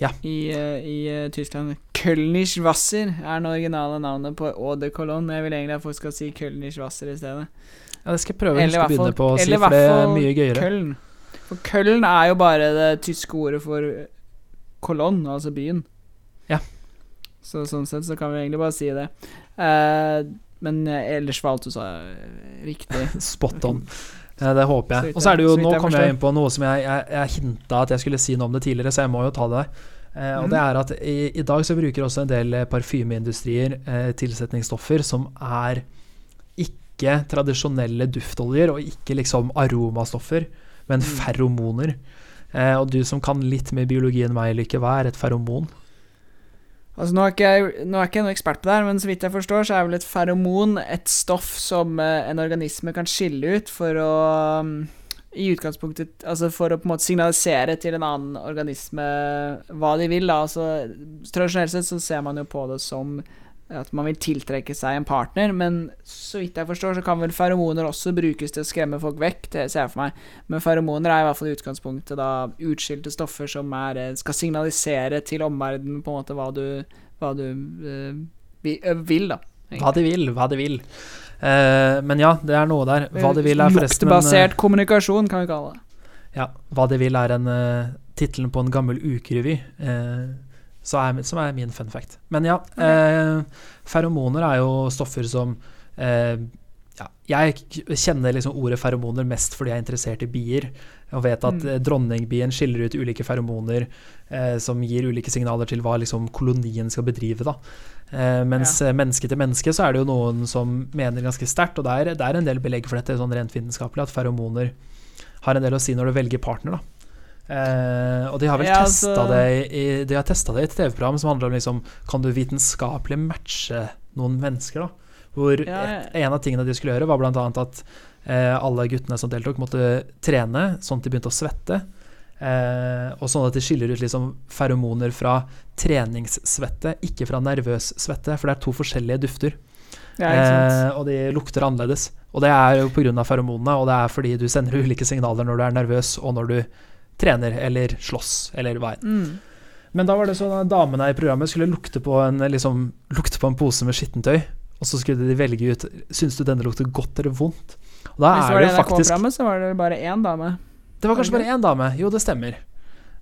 Ja. I, i Tyskland. Kölnisch Wasser er det originale navnet på Eau de Cologne. Jeg vil egentlig at folk skal si Kölnisch Wasser i stedet. ja, det skal jeg prøve Eller å hvert fall- begynne på å si, for det er mye gøyere. Köln. For Köln er jo bare det tyske ordet for Cologne, altså byen. Ja. Så sånn sett så kan vi egentlig bare si det. Eh, men eh, ellers var alt du sa eh, riktig. Spot on. Det håper jeg. Og så er det jo, nå kommer jeg inn på noe som jeg, jeg, jeg hinta at jeg skulle si noe om det tidligere, så jeg må jo ta det. Eh, og Mhm. det er at i, i dag så bruker også en del eh, parfymeindustrier eh, tilsetningsstoffer som er ikke tradisjonelle duftoljer, og ikke liksom aromastoffer, men Mm. feromoner. Eh, og du som kan litt mer biologi enn meg, Lykke, hva er et feromon? Altså Nå er ikke jeg, nå er ikke jeg noen ekspert på det, her, men så vidt jeg forstår, så er vel et feromon et stoff som eh, en organisme kan skille ut for å um, I utgangspunktet Altså for å på en måte signalisere til en annen organisme hva de vil. da Altså Tradisjonelt sett så ser man jo på det som at man vil tiltrekke seg en partner, men så vidt jeg forstår, så kan vel feromoner også brukes til å skremme folk vekk, det ser jeg for meg. Men feromoner er i hvert fall i utgangspunktet da utskilte stoffer som er, eh, skal signalisere til omverdenen på en måte hva du, hva du eh, vil, da. Hva de vil, hva de vil. Uh, men ja, det er noe der. Hva de vil er forresten en, Luktbasert kommunikasjon, kan vi kalle det. Ja, Hva de vil er en uh, tittelen på en gammel ukerevy. så er, som er min fun fact. Men ja, eh, feromoner er jo stoffer som eh, ja, Jeg kjenner liksom ordet feromoner mest fordi jeg er interessert i bier. Og vet at Mm. eh, dronningbien skiller ut ulike feromoner eh, som gir ulike signaler til hva liksom kolonien skal bedrive. da. Eh, mens ja. menneske til menneske så er det jo noen som mener ganske sterkt, og det er, det er en del belegg for dette sånn rent vitenskapelig, at feromoner har en del å si når du velger partner. da. Eh, og de har vel Ja, testa altså- det i, de har det i et TV-program som handler om liksom, kan du vitenskapelig matche noen mennesker. da Hvor Ja, ja. et, en av tingene de skulle gjøre, var bl.a. at eh, alle guttene som deltok, måtte trene sånn at de begynte å svette. Eh, og sånn at de skiller ut liksom feromoner fra treningssvette, ikke fra nervøs svette, for det er to forskjellige dufter. Ja. Eh, og de lukter annerledes. Og det er jo pga. feromonene, og det er fordi du sender ulike signaler når du er nervøs, og når du trener eller slåss, eller hva enn. Mm. Men da var det sånn at damene i programmet skulle lukte på en, liksom, lukte på en pose med skittentøy, og så skulle de velge ut Syns du denne lukter godt eller vondt. Og da Hvis det var det NRK-programmet, så var det bare én dame. Det var kanskje bare én dame. Jo, det stemmer.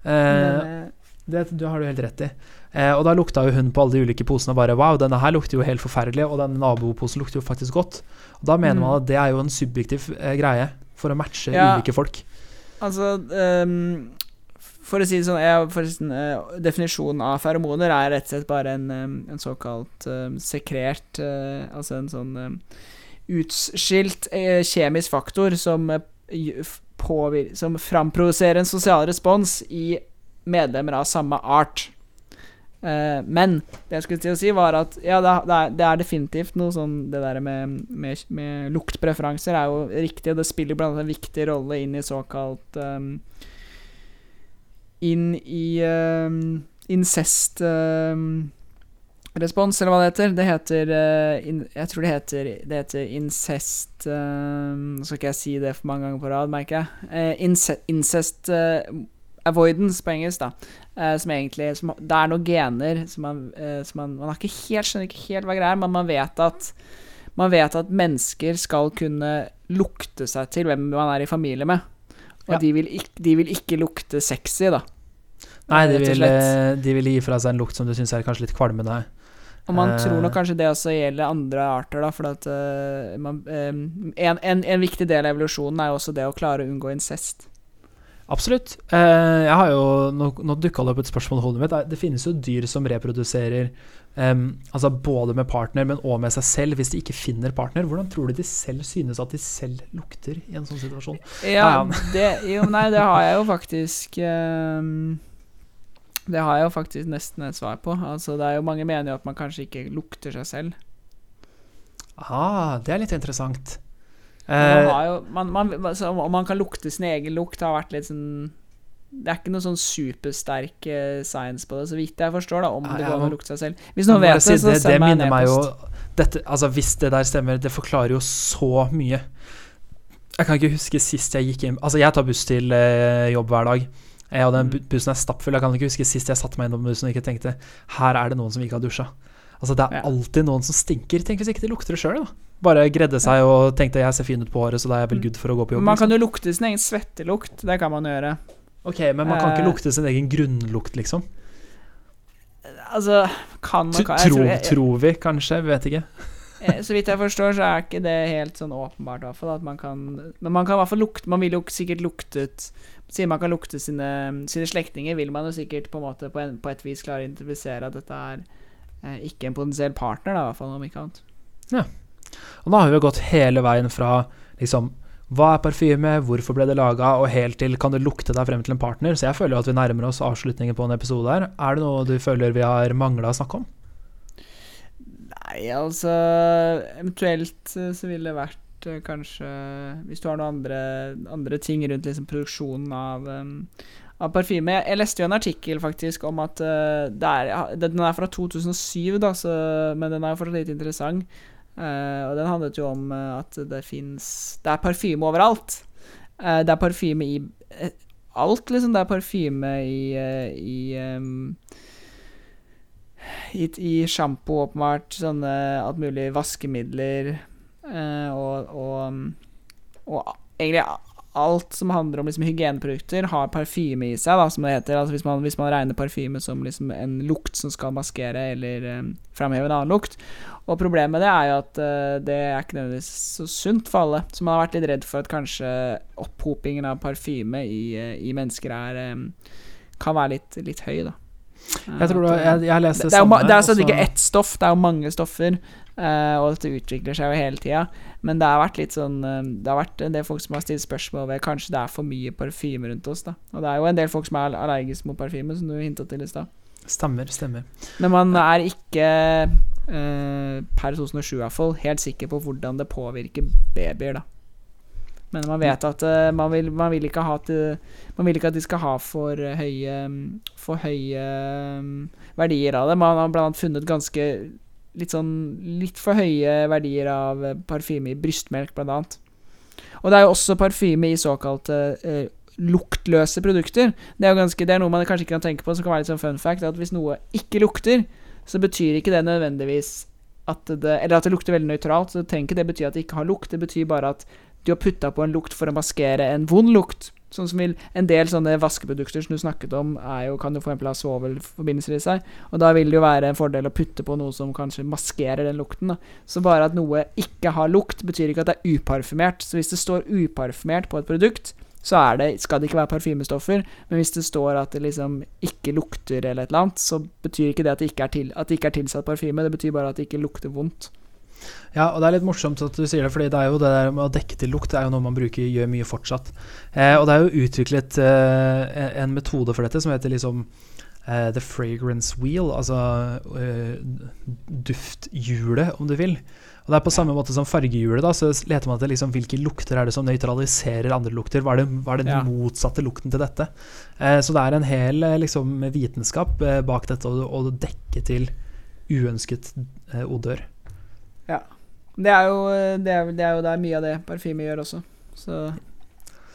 Eh, det, det har du helt rett i. Eh, og da lukta jo hun på alle de ulike posene og bare Wow, denne her lukter jo helt forferdelig, og den naboposen lukter jo faktisk godt. Og da mener Mm. man at det er jo en subjektiv eh, greie for å matche Ja. ulike folk. Altså um, For å si det sånn jeg, forresten, uh, Definisjonen av feromoner er rett og slett bare en, um, en såkalt um, sekrert uh, Altså en sånn utskilt uh, kjemisk faktor som, som framproduserer en sosial respons i medlemmer av samme art. Eh, men det jeg skulle til å si, var at ja, det, er- det, er, definitivt noe sånn Det der med, med, med luktpreferanser er jo riktig, og det spiller blant annet en viktig rolle inn i såkalt um, Inn i um, incest um, respons, eller hva det heter. Det heter uh, in, Jeg tror det heter Det heter incest Nå Nå skal ikke jeg si det for mange ganger på rad, merker jeg. Uh, ince, incest eh, avoidance på engelsk, da. Uh, som egentlig som, Det er noen gener som man, uh, som man Man har ikke helt, skjønner ikke helt hva greia er, men man vet at Man vet at mennesker skal kunne lukte seg til hvem man er i familie med. Og Ja. de, vil ikke, de vil ikke lukte sexy, da. Nei, de vil, eh, de vil gi fra seg en lukt som du syns er kanskje litt kvalmende. Og man tror nok kanskje det også gjelder andre arter, da, for at uh, man, um, en, en, en viktig del av evolusjonen er jo også det å klare å unngå incest. Absolutt. Eh, jeg har jo, Nå, nå dukka det opp et spørsmål i hodet mitt. Det finnes jo dyr som reproduserer um, altså både med partner, men òg med seg selv, hvis de ikke finner partner. Hvordan tror du de selv synes at de selv lukter i en sånn situasjon? Ja, Ja, det, jo, nei, det har jeg jo faktisk um, Det har jeg jo faktisk nesten et svar på. Altså, det er jo Mange mener jo at man kanskje ikke lukter seg selv. Ah, det er litt interessant. Man Eh, har jo, man, man, altså, Om man kan lukte sin egen lukt, har vært litt sånn Det er ikke noe sånn supersterk eh, science på det, så vidt jeg forstår, da, om Ja, det går an å lukte seg selv. Hvis noen vet det, så send meg en e-post. altså Hvis det der stemmer, det forklarer jo så mye. Jeg kan ikke huske sist jeg gikk inn Altså, jeg tar buss til eh, jobb hver dag. Jeg og den Mm. bu- bussen er stappfull. Jeg kan ikke huske sist jeg satte meg innom bussen og ikke tenkte Her er det noen som ikke har dusja. Altså, det er alltid noen som stinker. Tenk hvis ikke de lukter det sjøl, da. Bare gredde seg og tenkte jeg ser fin ut på håret, så da er jeg vel Mm. good for å gå på jobb. Man kan liksom. jo lukte sin egen svettelukt. Det kan man gjøre. Ok, men man kan ikke Eh. lukte sin egen grunnlukt, liksom. Altså, kan man Tro, kan, tror- tror vi, kanskje. Vet ikke. Eh, Så vidt jeg forstår, så er ikke det helt sånn åpenbart, i hvert fall. Man kan Men man kan i hvert fall lukte Man vil jo sikkert luktet Siden man kan lukte sine, sine slektninger, vil man jo sikkert på en måte på, en, på et vis klare å identifisere at dette er ikke en potensiell partner, da, i hvert fall, om ikke annet. Ja. Og nå har vi jo gått hele veien fra liksom hva er parfyme, hvorfor ble det laga, og helt til kan det lukte deg frem til en partner. Så jeg føler jo at vi nærmer oss avslutningen på en episode her. Er det noe du føler vi har mangla å snakke om? Nei, altså Eventuelt eh, så ville det vært eh, kanskje Hvis du har noen andre, andre ting rundt liksom produksjonen av um, av parfyme. Jeg, leste jo en artikkel faktisk om at uh, er, Den er fra 2007, da, så, men den er jo fortsatt litt interessant. Uh, og den handlet jo om eh, at det fins Det er parfyme overalt. Uh, det er parfyme i alt, liksom. Det er parfyme i, i um, i, i sjampo, åpenbart. Sånne alt mulig vaskemidler. og, og, og egentlig alt som handler om liksom, hygieneprodukter, har parfyme i seg, da, som det heter. Altså, hvis, man, hvis man regner parfyme som liksom, en lukt som skal maskere eller um, framheve en annen lukt. Og problemet med det er jo at eh, det er ikke nødvendigvis så sunt for alle. Så man har vært litt redd for at kanskje opphopingen av parfyme i, eh, i mennesker er em, kan være litt, litt høy, da. Jeg tror eh, jeg, jeg leste det, det er det er altså ikke ett stoff, det er jo mange stoffer. Uh, og dette utvikler seg jo hele tida. Men det har vært litt sånn uh, Det har vært en del folk som har stilt spørsmål ved kanskje det er for mye parfyme rundt oss. da Og det er jo en del folk som er allergiske mot parfyme, som du hinta til i stad. Stemmer, stemmer. Men man er ikke, uh, per 2007 i hvert fall, helt sikker på hvordan det påvirker babyer, da. Men man vet at uh, man, vil, man, vil til, man vil ikke at de skal ha for eh, høye For høye eh, verdier av det. Man har annet funnet ganske litt sånn litt for høye verdier av eh, parfyme i brystmelk, annet. Og det er jo også parfyme i såkalte uh, luktløse produkter. Det er jo ganske, det er noe man kanskje ikke kan tenke på, som kan være litt sånn fun fact, at hvis noe ikke lukter, så betyr ikke det nødvendigvis at det Eller at det lukter veldig nøytralt, så trenger ikke det bety at det ikke har lukt. Det betyr bare at du har putta på en lukt for å maskere en vond lukt. Sånn som vil, En del sånne vaskeprodukter som du snakket om, jo, kan jo få en plass svovelforbindelser i seg. Og da vil det jo være en fordel å putte på noe som kanskje maskerer den lukten. da. Så bare at noe ikke har lukt, betyr ikke at det er uparfymert. Så hvis det står uparfymert på et produkt, så det, skal det ikke være parfymestoffer. Men hvis det står at det liksom ikke lukter eller et eller annet, så betyr ikke det at det ikke er, til, at det ikke er tilsatt parfyme. Det betyr bare at det ikke lukter vondt. Ja, og det er litt morsomt at du sier det, fordi det er jo det der med å dekke til lukt det er jo noe man bruker, gjør mye fortsatt. Eh, og det er jo utviklet eh, en metode for dette som heter liksom eh, the fragrance wheel, altså eh, dufthjulet, om du vil. Og det er på samme måte som fargehjulet, da, så leter man etter liksom, hvilke lukter er det som nøytraliserer andre lukter. Hva er, det, hva er den Ja. motsatte lukten til dette? Eh, så det er en hel eh, liksom, vitenskap bak dette, å å dekke til uønsket eh, odør. Det er jo det er, det er jo det er mye av det parfyme gjør også. Så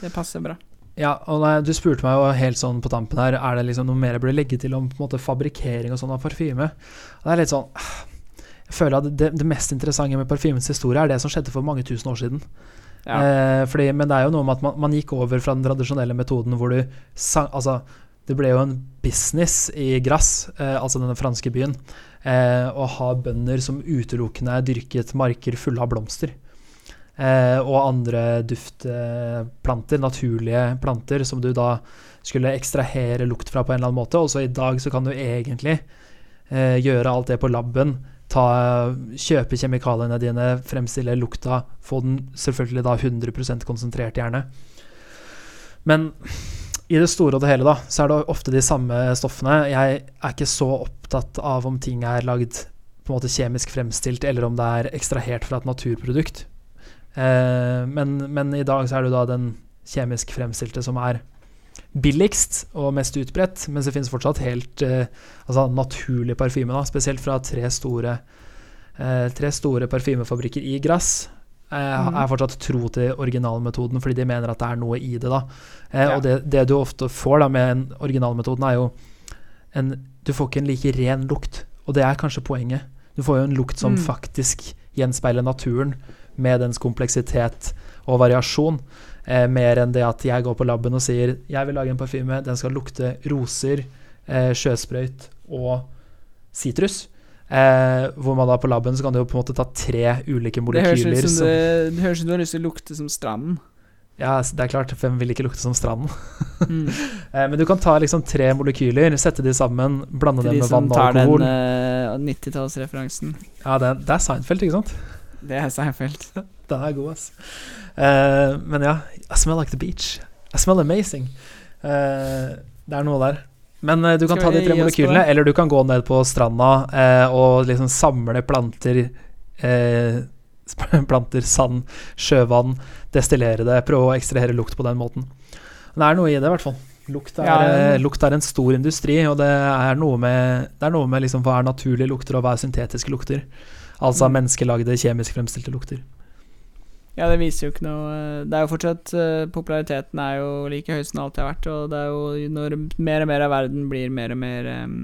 det passer bra. Ja, og nei, du spurte meg jo helt sånn på tampen her Er det liksom noe mer jeg burde legge til om på en måte fabrikkering og sånn av parfyme. Det er litt sånn Jeg føler at det, det mest interessante med parfymens historie er det som skjedde for mange tusen år siden. Ja. Eh, fordi, men det er jo noe med at man, man gikk over fra den tradisjonelle metoden hvor du sang, Altså, det ble jo en business i Grasse, eh, altså denne franske byen, eh, å ha bønder som utelukkende dyrket marker fulle av blomster. Eh, og andre duftplanter, naturlige planter, som du da skulle ekstrahere lukt fra på en eller annen måte. Og så i dag så kan du egentlig eh, gjøre alt det på laben. Kjøpe kjemikaliene dine, fremstille lukta, få den selvfølgelig da 100% konsentrert, gjerne. Men i det store og det hele, da, så er det ofte de samme stoffene. Jeg er ikke så opptatt av om ting er lagd på en måte kjemisk fremstilt, eller om det er ekstrahert fra et naturprodukt. Eh, men, men i dag så er det da den kjemisk fremstilte som er billigst og mest utbredt, mens det finnes fortsatt helt eh, altså naturlig parfyme, da, spesielt fra tre store, eh, tre store parfymefabrikker i Grasse. Eh, har Er fortsatt tro til originalmetoden fordi de mener at det er noe i det. da eh, Ja. Og det, det du ofte får da med originalmetoden, er jo en, Du får ikke en like ren lukt, og det er kanskje poenget. Du får jo en lukt som Mm. faktisk gjenspeiler naturen, med dens kompleksitet og variasjon. Eh, mer enn det at jeg går på laben og sier jeg vil lage en parfyme, den skal lukte roser, eh, sjøsprøyt og sitrus. Eh, hvor man da på laben så kan du jo på en måte ta tre ulike Det molekyler. som, som- det, det høres ut som du har lyst til å lukte som stranden. Ja, det er klart, hvem vil ikke lukte som stranden? Mm. Eh, men du kan ta liksom tre molekyler, sette de sammen, blande dem de med vann og alkohol. Til de som tar den uh, 90-tallsreferansen. Ja, det, det er Seinfeld, ikke sant? Det er Seinfeld. Den er god, ass. Eh, men ja, I smell like the beach. I smell amazing. Eh, det er noe der. Men eh, du kan Skal ta de tre molekylene, eller du kan gå ned på stranda eh, og liksom samle planter eh, Planter, sand, sjøvann, destillere det, prøve å ekstrahere lukt på den måten. Det er noe i det, i hvert fall. Lukt er, Ja, ja. lukt er en stor industri, og det er noe med, det er noe med liksom hva er naturlige lukter, og hva er syntetiske lukter. Altså Mm. menneskelagde, kjemisk fremstilte lukter. Ja, det viser jo ikke noe eh, Det er jo fortsatt eh, Populariteten er jo like høy som den alltid har vært, og det er jo når mer og mer av verden blir mer og mer um,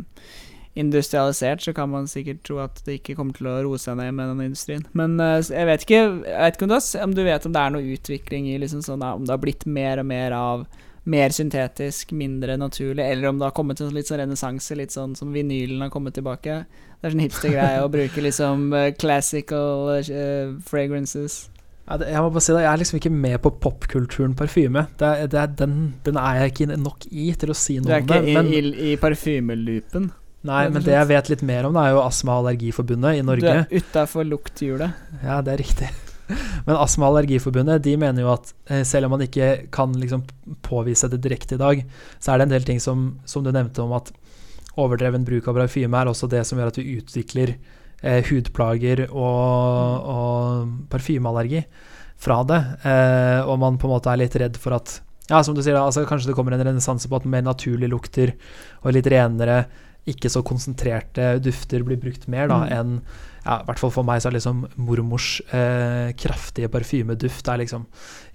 industrialisert, så kan man sikkert tro at det ikke kommer til å roe seg ned med den industrien. Men uh, jeg vet ikke, jeg vet ikke om, du om du vet om det er noe utvikling i liksom sånn Om det har blitt mer og mer av mer syntetisk, mindre naturlig, eller om det har kommet en litt sånn renessanse, litt sånn som vinylen har kommet tilbake. Det er sånn hipstergreie å bruke liksom uh, classical uh, fragrances. Det, jeg må bare si det, jeg er liksom ikke med på popkulturen parfyme. Det, er- det er, den, den er jeg ikke nok i til å si Du noe er om ikke det. i, Men, i, i parfymeloopen. nei, men det jeg vet litt mer om, det er jo Astma- og allergiforbundet i Norge. Du er utafor lukthjulet. Ja, det er riktig. Men Astma- og allergiforbundet de mener jo at eh, selv om man ikke kan liksom påvise det direkte i dag, så er det en del ting som, som du nevnte om at overdreven bruk av parfyme er også det som gjør at vi utvikler eh, hudplager og, og parfymeallergi fra det. Eh, og man på en måte er litt redd for at ja, som du sier, altså kanskje det kommer en renessanse på at mer naturlige lukter og litt renere, ikke så konsentrerte dufter blir brukt mer da, Mm. enn ja, i hvert fall for meg så er liksom mormors eh, kraftige parfymeduft er liksom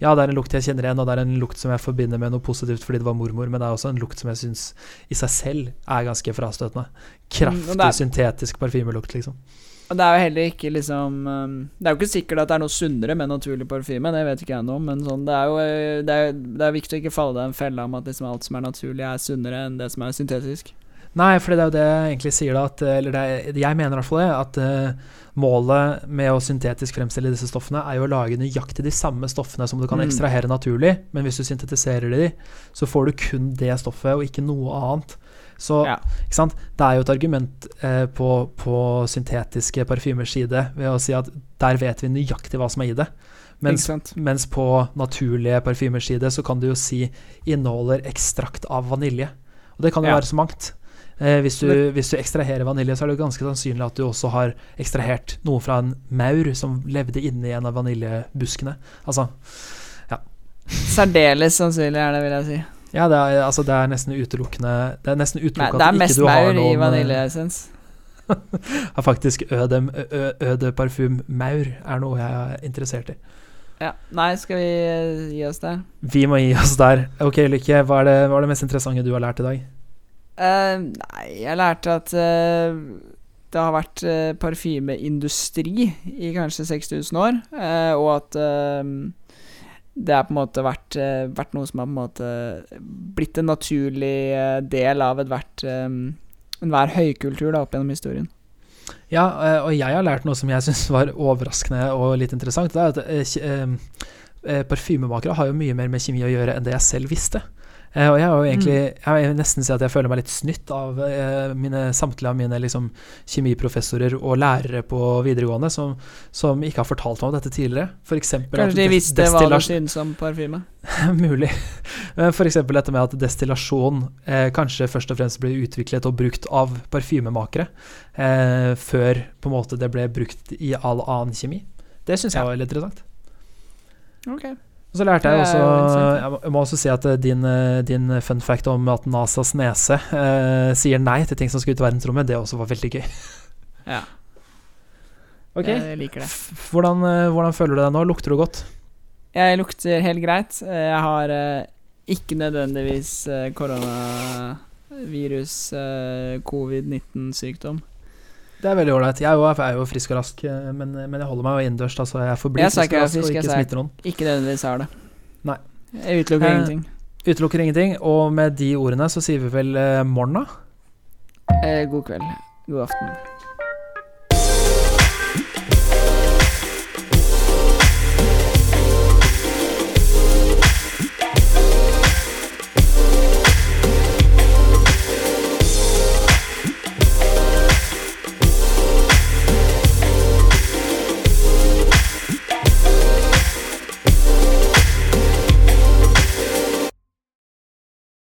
Ja, det er en lukt jeg kjenner igjen, og det er en lukt som jeg forbinder med noe positivt fordi det var mormor, men det er også en lukt som jeg syns i seg selv er ganske frastøtende. Mm, Kraftig, mm, er- syntetisk parfymelukt, liksom. Og det er jo heller ikke liksom um, Det er jo ikke sikkert at det er noe sunnere med naturlig parfyme, det vet ikke jeg noe om, men sånn, det er jo eh, det er, det er viktig å ikke falle i en felle om at liksom alt som er naturlig, er sunnere enn det som er syntetisk. Nei, for det er jo det jeg egentlig sier, da. At, eller det er, jeg mener i hvert fall det. At uh, målet med å syntetisk fremstille disse stoffene er jo å lage nøyaktig de samme stoffene som du kan Mm. ekstrahere naturlig, men hvis du syntetiserer de, så får du kun det stoffet og ikke noe annet. Så Ja. det er jo et argument eh, på, på syntetiske parfymers side ved å si at der vet vi nøyaktig hva som er i det. Mens, mens på naturlige parfymers side så kan du jo si inneholder ekstrakt av vanilje. Og det kan jo Ja. være så mangt. Eh, hvis, du, Men, hvis du ekstraherer vanilje, så er det jo ganske sannsynlig at du også har ekstrahert noe fra en maur som levde inni en av vaniljebuskene. Altså, ja. Særdeles sannsynlig er det, vil jeg si. ja, det er, altså, det er nesten utelukkende Det er nesten Nei, utelukket det er at mest ikke du har maur i eh, vaniljeessens. ja, Faktisk øde, ø, øde parfym maur er noe jeg er interessert i. Ja. Nei, skal vi gi oss der? Vi må gi oss der. Ok, Lykke, hva er det, hva er det mest interessante du har lært i dag? Eh, nei, jeg lærte at uh, det har vært uh, parfymeindustri i kanskje 6000 år, og at det har på en måte vært, vært noe som har på en måte blitt en naturlig del av ethvert um, enhver høykultur da, opp gjennom historien. Ja, og jeg har lært noe som jeg syns var overraskende og litt interessant. Det er at parfymemakere har jo mye mer med kjemi å gjøre enn det jeg selv visste. Eh, og jeg har jo egentlig Jeg vil nesten si at jeg føler meg litt snytt av eh, mine, samtlige av mine liksom, kjemiprofessorer og lærere på videregående som, som ikke har fortalt meg om dette tidligere. For eksempel Kanskje de visste hva du syntes om parfyme? Mulig. Men F.eks. dette med at destillasjon eh, kanskje først og fremst ble utviklet og brukt av parfymemakere, eh, før på en måte det ble brukt i all annen kjemi. Det syns jeg Ja. var litt interessant. Ok. Og så lærte jeg også. Jeg må- også si at eh, din, eh, din fun fact om at NASAs nese eh, sier nei til ting som skal ut i verdensrommet, det også var veldig gøy. Ja, Ok, jeg liker det. Hvordan, eh, hvordan føler du deg nå? Lukter du godt? Jeg lukter helt greit. Eh, Jeg har eh, ikke nødvendigvis eh, koronavirus, eh, covid-19-sykdom. Det er veldig ålreit. Jeg er jo, frisk og rask, eh, men, men jeg holder meg jo innendørs, Altså jeg forblir frisk og rask og ikke smitter noen. Ikke nødvendigvis er det. Nei. Jeg utelukker Eh, ingenting. Utelukker ingenting. Og med de ordene så sier vi vel eh, morna. Eh, god kveld. God aften.